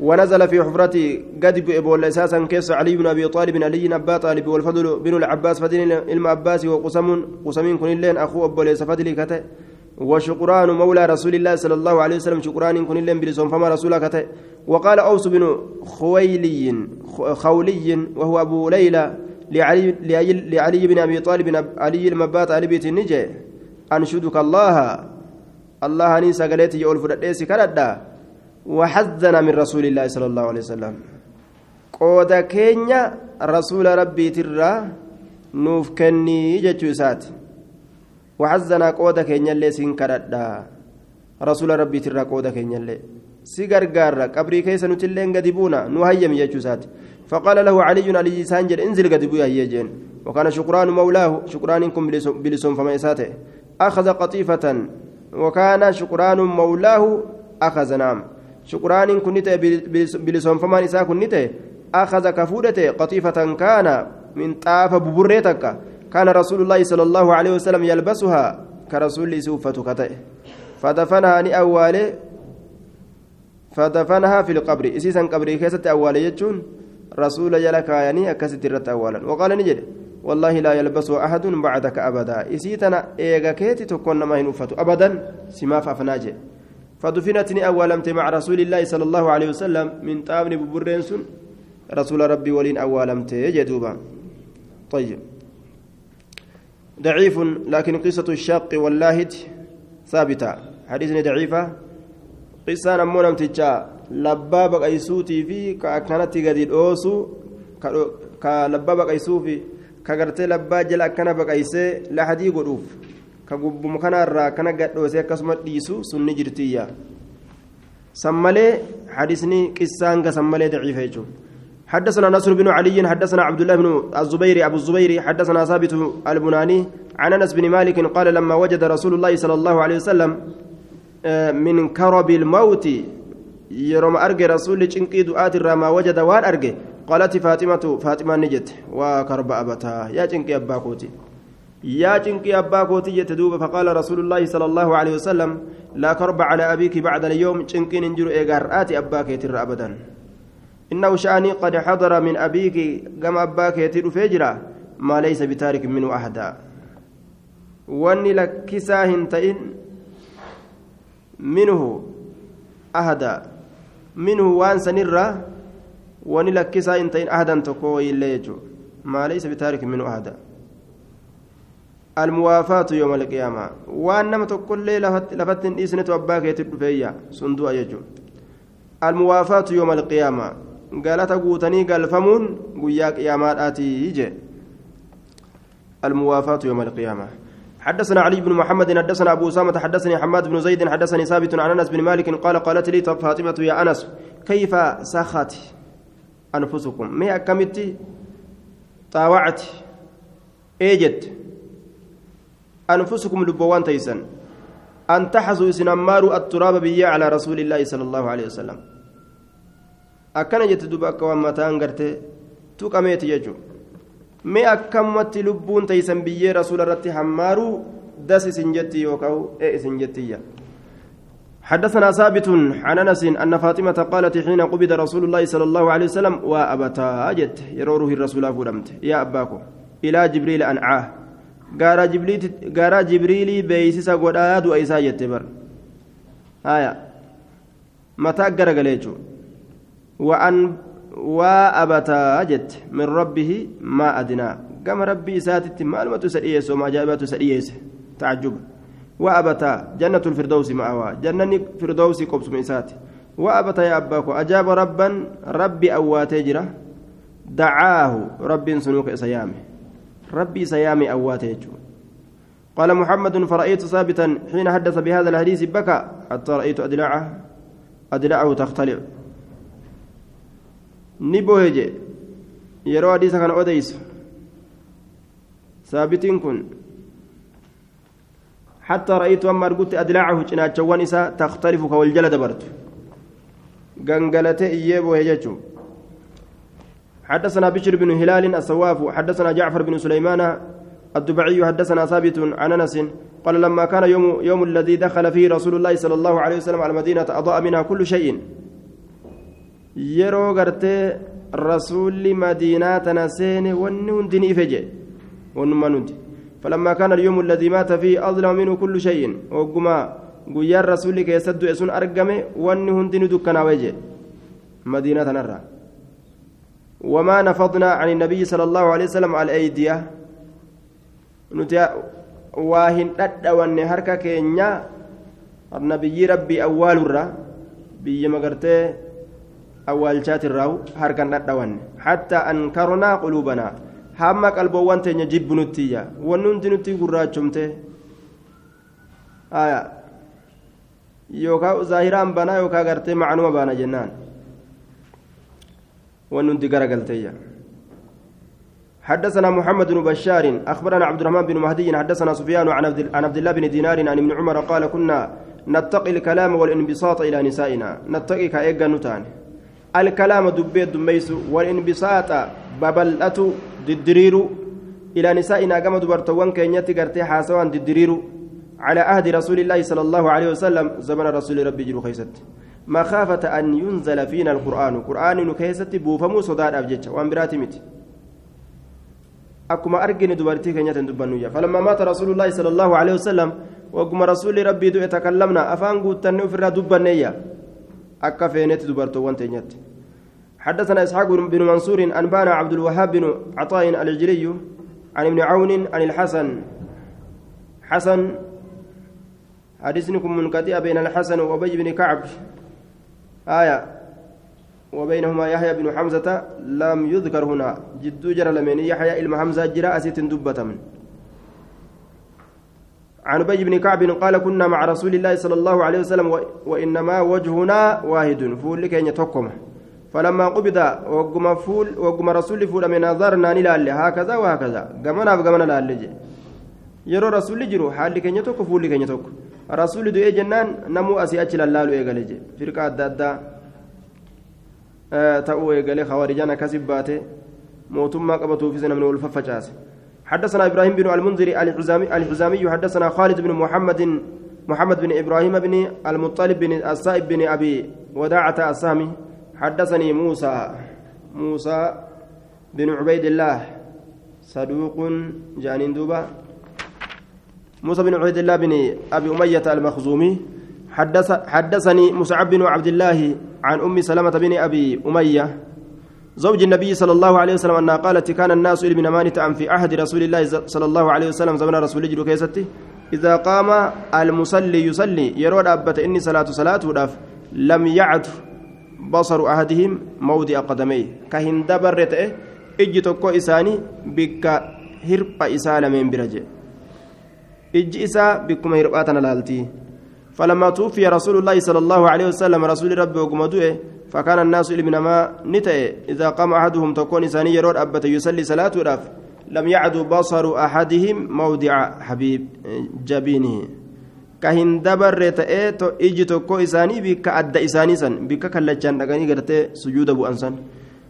A: ونزل في حفرة قد بول أساسا كيس علي بن أبي طالب علي أبا طالب والفضل بن العباس فدين علم عباس وقسم قسمين كن اللين أخو أبو ليس فدلي كته. وشكران مولى رسول الله صلى الله عليه وسلم شكران كن اللين بلسون فما رسولك وقال أوس بن خويلي خولي وهو أبو ليلى لعلي, لعلي, بن أبي طالب علي المبات علي بيت النجي أنشدك الله. الله نيسى قالت يقول فرد كردا وحزن من رسول الله صلى الله عليه وسلم. قود كينيا رسول ربي ترى نوف كني جتشوسات وحزن قود كينيا اللي سنكردا رسول ربي ترى قود كينيا اللي. سيغر غار قبري كيس نتلين غديبونا نهيم جتشوسات فقال له علي علي سانجل انزل غديبو يا جين. وكان شكران مولاه. شكرانكم بلسون فما يساته. أخذ قطيفة. وكان شكران مولاه. أخذ نعم. شكران كنت بلسون فمان إساء كنت أخذ كفودة قطيفة كان من طاف ببريتك. كان رسول الله صلى الله عليه وسلم يلبسها كرسول سوفة كتئ. فدفنها ني أوالي فدفنها في القبر. إسيسا قبري كيسة أوالي يجون رسول يلك يعني أكست الرت أولا. وقال نجد والله لا يلبسه أحد بعدك أبدا. إسيتنا إيغا كيتي تكون ما ينفت أبدا سما فأفناجي فدفنتني أولمت مع رسول الله صلى الله عليه وسلم من طابن ببرين سن. رسول ربي ولين أولمت جدوبا طيب. ضعيف لكن قصة الشاق واللاهج ثابتة. حديثني ضعيفة. قصة نمونا متجا لبا بقيسوتي في كأكنتي قد الأوسو كلبا بقيسوفي كغرتي لبا جل أكنا بقيسي. قروف ka gubbuma kanarraa kana gadhoose akkasuma dhiisu sunni jirtiyya san malee حديثني قصان قسم ملي ضعيف حدثنا نصر بن علي حدثنا عبد الله بن الزبير أبو الزبير حدثنا ثابت البناني عن أنس بن مالك قال لما وجد رسول الله صلى الله عليه وسلم من كرب الموت يرم ارجى رسول چنقي دعاء الرما وجد وان ارجى قالت فاطمة فاطمة نجت وكرب أبتها. يا چنقي اباكوتي يا جنكي أبا كوتي يتدوب فقال رسول الله صلى الله عليه وسلم لا كرب على أبيك بعد اليوم جنكين انجر إيغار أباك يتر أبدا. إنه شأني قد حضر من أبيك كما أباك يتر فجرا ما ليس بتارك منه أحدا. وأني لك كساهن تئن منه أحدا. منه وأن سنرة وأني لك كساهن تئن أحدا تقوي الليجو ما ليس بتارك منه أحدا. الموافاة يوم القيامة. وأنما تقول لي لفت إسنة أباك يتدفيا صندوق يجو. الموافاة يوم القيامة. قال فمون قياك يا مالاتي يجي الموافاة يوم القيامة حدثنا علي بن محمد حدثنا أبو أسامة حدثني حماد بن زيد حدثني ثابت عن أنس بن مالك قال قالت لي فاطمة يا أنس كيف سخت أنفسكم ما أكملت طاوعت إيجت أنفسكم لبوان تيسن أن تحسوا سنمار التراب بيا على رسول الله صلى الله عليه وسلم أكن جت دبا كوان متان غرتي تقميت يجو مي أكمت لبون تيسن بيا رسول رتي حمارو دس سنجتي يوكاو إيه سنجتي حدثنا ثابت عن أنس أن فاطمة قالت حين قبض رسول الله صلى الله عليه وسلم وابتا اجت يروره الرسول فلمت يا اباكو إلى جبريل انعاه gaara jibriilii beeysisa godhaa du'a isaa jette bar haya mataa garagalee jechuudha wa'an waa maa adinaa gama rabbii isaatitti maalumatu isa dhiyeesse oma ajaa'ibatu isa dhiyeesse tacajjuba waa abataa jannatu lfirdawsi ma'awaa jannani firdawsi qobsuma isaati waa abataa yaa abbaa ko ajaaba rabban rabbi awwaatee jira dacaahu rabbiin sunuuka isa yaame ربي سيامي أواته قال محمد فرأيت ثابتا حين حدث بهذا الحديث بكى حتى رأيت أدلعه أدلعه تختلع نبوهج يروى حديث كان أوديس ثابت كن حتى رأيت أما أرقت أدلعه جناتشوان إسا تختلف كوالجلد برت غنغلته إيبو هججو حدثنا بشر بن هلال السواف حدثنا جعفر بن سليمان الدبعي حدثنا ثابت عن انس قال لما كان يوم يوم الذي دخل فيه رسول الله صلى الله عليه وسلم على المدينة اضاء منها كل شيء يرو غرتي رسول مدينة نسين ونندني فجأ ونما نندي فلما كان اليوم الذي مات فيه أظلم منه كل شيء وقما guyyaa rasuulli keessa du'e sun argame wanni hundinuu dukkanaa wayje madiinaa tanarra wamaa nafadnaa can النبي صلى الله عليه وسلم على أيديه nuti waa hin dhadhawanne harka keenya nabiyyi rabbii awwaalurra biyya magartee awwaalchaatirraa harkan dhadhawanne hattaa ankarnaa quluubanaa hamma qalboowwan teenya jibbu nuttiyya wanni hundi nutti gurraachumte yookaan zaahiraan banaa yookaan gartee macnuma baana jennaan wanni hundi garagalteeyya. حدثنا محمد بن بشار اخبرنا عبد الرحمن بن مهدي حدثنا سفيان عن عبد الله بن دينار عن ابن عمر قال كنا نتقي الكلام والانبساط إلى نسائنا نتقي كايغا نتان الكلام دبيت دميس والانبساط ببلأت ددرير إلى نسائنا كما دبرتوان كينيتي غرتي حاسوان ددرير على عهد رسول الله صلى الله عليه وسلم زمن رسول ربي جلو خيست. مخافة أن ينزل فينا القرآن. قرآن نكيست بوفمو صداد أبجتش وأن براتي متي akkuma argine dubartii keenyatti dubbannuyya falammaa maata rasuulullaahi sala allahu alehi wasalam wagguma rasuulli rabbii du'e takallamna afaan guuttanne ofirraa dubbanneeyya akka feenetti dubartoowwan teenyatti. حدثنا إسحاق بن منصور أنبانا عبد الوهاب بن عطاء الجلي عن ابن عون عن الحسن. حسن حديثكم منقطع بين الحسن وأبي بن كعب. آية. وبينهما يحيى بن حمزة لم يذكر هنا. جد جرى لمن يحيى إلما حمزة جرى أسيت دبة من. عن أبي بن كعب قال كنا مع رسول الله صلى الله عليه وسلم وإنما وجهنا واحد فول كي يتوكم فلما قبض وقم فول وقم رسول فول من نظرنا نلال هكذا وهكذا قمنا فقمنا لال yeroo rasuulli jiru haalli keenya tokko fuulli keenya tokko rasuulli du'ee jennaan namuu asii achi lallaalu eegale je firqa adda addaa ta'uu eegalee khawaarijaan akkasii baate mootummaa qabatuufis namni wal faffacaase حدثنا إبراهيم بن المنذر الحزامي الحزامي حدثنا خالد بن محمد محمد بن إبراهيم بن المطلب بن السائب بن أبي وداعة السامي حدثني موسى موسى بن عبيد الله. صدوق جانين دوبا. موسى بن عبيد الله بن أبي أمية المخزومي. حدث حدثني مصعب بن عبد الله عن أم سلمة بن أبي أمية. زوج النبي صلى الله عليه وسلم أنها قالت كان الناس من مانتا في عهد رسول الله صلى الله عليه وسلم زمن رسول الله كيستي؟ إذا قام المصلي يصلي يرود ابت إني صلاة صلاة وداف. لم يعد بصر أحدهم موضع قدميه. كهن دبرت إجي توكو إساني بك هرب اسال من برجه إجي إسا بكم هرباتنا لالتي. فلما توفي رسول الله صلى الله عليه وسلم رسول ربي وقمدوه فكان الناس إلمنما نتأ إذا قام أحدهم تكون إنسانية رود أبت يصلي صلاة راف لم يعد بصر أحدهم موضع حبيب جبينه. كهن دبر تأتو إجي تكو إساني بك أدى إساني سن بك كاللجان لغني قرتي سجود أبو أنسان.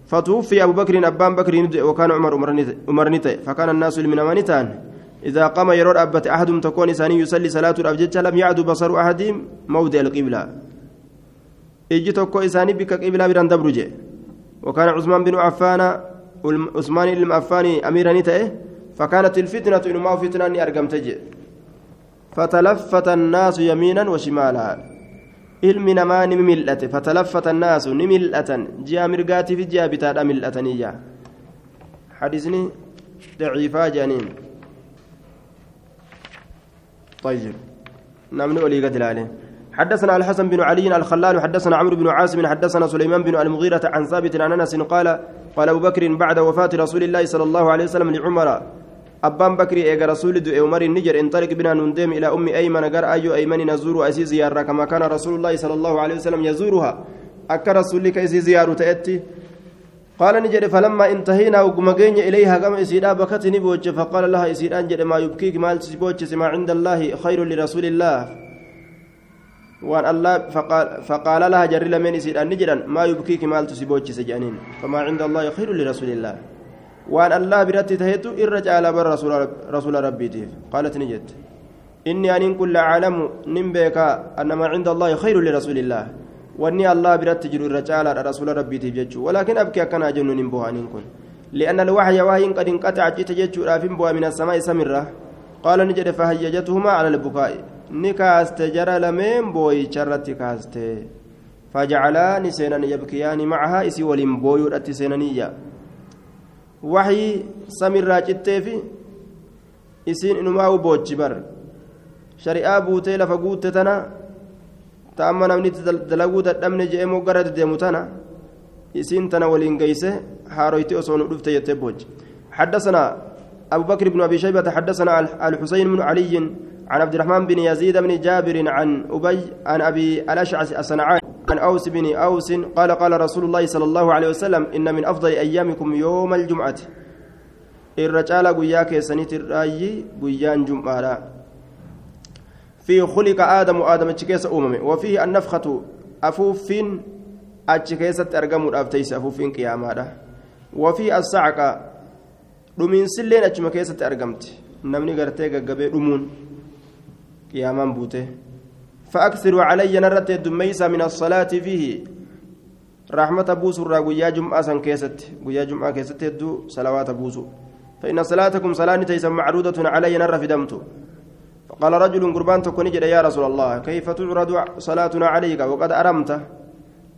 A: فتوفي أبو بكر أبان بكر وكان عمر عمر نتأ فكان الناس إلمنما نتان. إذا قام يرود أبت أحدهم تكون إنساني يصلي صلاة الأبجد لم يعد بصر أحدهم موضع القبلة. إجي توكو إساني بك قبلة بران وكان عثمان بن عفان عثمان بن عفان أميرا نتأه. فكانت الفتنة إنما فتنة أرقم تجي. فتلفت الناس يمينا وشمالا. ilmi namaa ni mil'ate fatalaffata annaasu ni mil'atan ji'a mirgaatii fi ji'a bitaadha mil'ataniyya hadisni daciifaa jedhaniin طيب. نمني ولي قد حدثنا الحسن بن علي الخلال حدثنا عمرو بن عاصم حدثنا سليمان بن المغيرة عن ثابت عن أنس قال قال أبو بكر بعد وفاة رسول الله صلى الله عليه وسلم لعمر أبان بكر إيجا رسول دو عمر النجر انطلق بنا نندم إلى أم أيمن قال أيو أيمن نزور أسي زيارة. كما كان رسول الله صلى الله عليه وسلم يزورها. أكا رسول لك أسي زيارة تأتي؟ قال نجد فلما انتهينا وقمقين إليها قام إسيدا بكتني بوجه فقال لها إسيدا أنجد ما يبكيك مال تسبوجه ما عند الله خير لرسول الله. وأن الله فقال فقال لها جر لمن إسيدا نجدا ما يبكيك مال تسبوجه سجانين فما عند الله خير لرسول الله. وأن الله برتي تهيت إرج على بر رسول, رسول ربي قالت نجت إني أن كل عالم نمبيك أن ما عند الله خير لرسول الله. واني الله برت جرو الرجال رسول ربي تيف ولكن أبكي كان أجن نمبوها نكون لأن الوحي وحي قد انقطع جيت جيتشو رافين بوا من السماء سمرة قال نجد فهيجتهما على البكاء نكاست جرى لمن بوي شرت كاست فجعلا نسينا يبكيان معها إسي ولم بوي سينانية وحي سمرة جتيفي boochi bar. Shari'aa buutee lafa guutte tana ta'amma namni dalaguu dadhabne je'emoo gara deemu tana? Isiin tana waliin geyse هارويتي أصون رفت يتبوج حدثنا أبو بكر بن أبي شيبة حدثنا الحسين بن علي عن عبد الرحمن بن يزيد بن جابر عن أبي عن أبي الأشعث الصنعاني عن أوس بن أوس قال قال رسول الله صلى الله عليه وسلم إن من أفضل أيامكم يوم الجمعة الرجال قياك سنيت الرأي قيان جمعة في خلق آدم آدم تشكيس أممي. وفيه النفخة أفوف أتشكيسة أرقم الأفتيس أفوف قيامة وفي الصعقة dhumiin silleen achuma keessatti argamti namni gartee gaggabee dhumuun qiyaamaan buute علي نرت الدميسة من الصلاة فيه. رحمة بوسو را قيا جمعة سن كيست. قيا جمعة كيست يدو صلوات بوسو فإن صلاتكم صلاة تيسا معروضة علي نر في دمتو. فقال رجل قربان تكون يا رسول الله كيف تعرض صلاتنا عليك؟ وقد أرمت.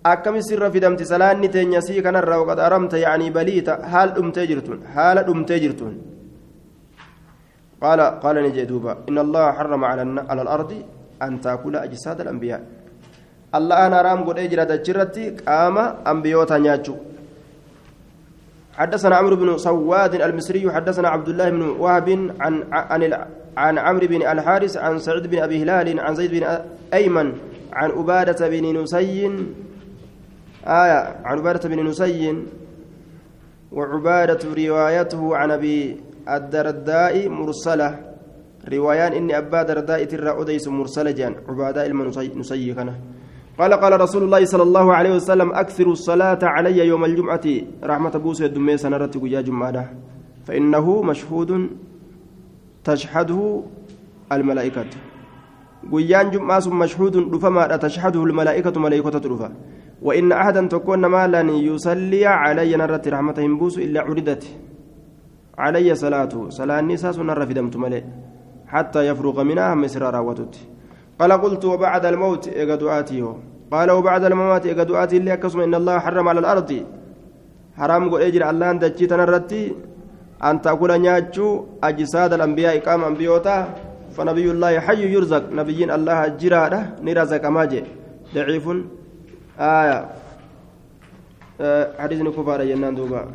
A: akkami sirra fidamti salaanni teenya sii kanarra waqad aramta yaanii baliita haal dhumtee jirtuun haala dhumtee jirtuun قال قال نجي دوبا إن الله حرم على على الأرض أن تأكل أجساد الأنبياء. الله أنا رام قد أجرى تجرتي قام أنبيوتا نياتشو. حدثنا عمرو بن سواد المصري حدثنا عبد الله بن وهب عن عن عن عمرو بن الحارث عن سعيد بن أبي هلال عن زيد بن أيمن عن أبادة بن نسي آية عن عبادة بن نسي وعبادة روايته عن أبي الدرداء مرسلة. روايان إني أبا درداء ترى أديس مرسلة جان عبادة المنسي كان. قال قال رسول الله صلى الله عليه وسلم أكثر الصلاة علي يوم الجمعة. رحمة بوسى الدمية سنرت قجا جمعة فإنه مشهود تشهده الملائكة. قيان جمعة مشهود رفما تشهده الملائكة ملائكة رفا وإن أحدا تكون مالا يصلي علي نرت رحمتهم بوس إلا عردت علي صلاته. صلاة النساء سنر في دمت ملئ. حتى يفرغ منها مسر راوتت. قال قلت وبعد الموت إيقادواتي قال وبعد الممات إيقادواتي اللي أكسم إن الله حرم على الأرض. حرام قل أجر الله أن نرتي. أن تأكل نياتشو أجساد الأنبياء قام أنبيوتا فنبي الله حي يرزق. نبيين الله جرادة نرزق ماجي ضعيف. آية. آه حديث كفار جنان دوبا.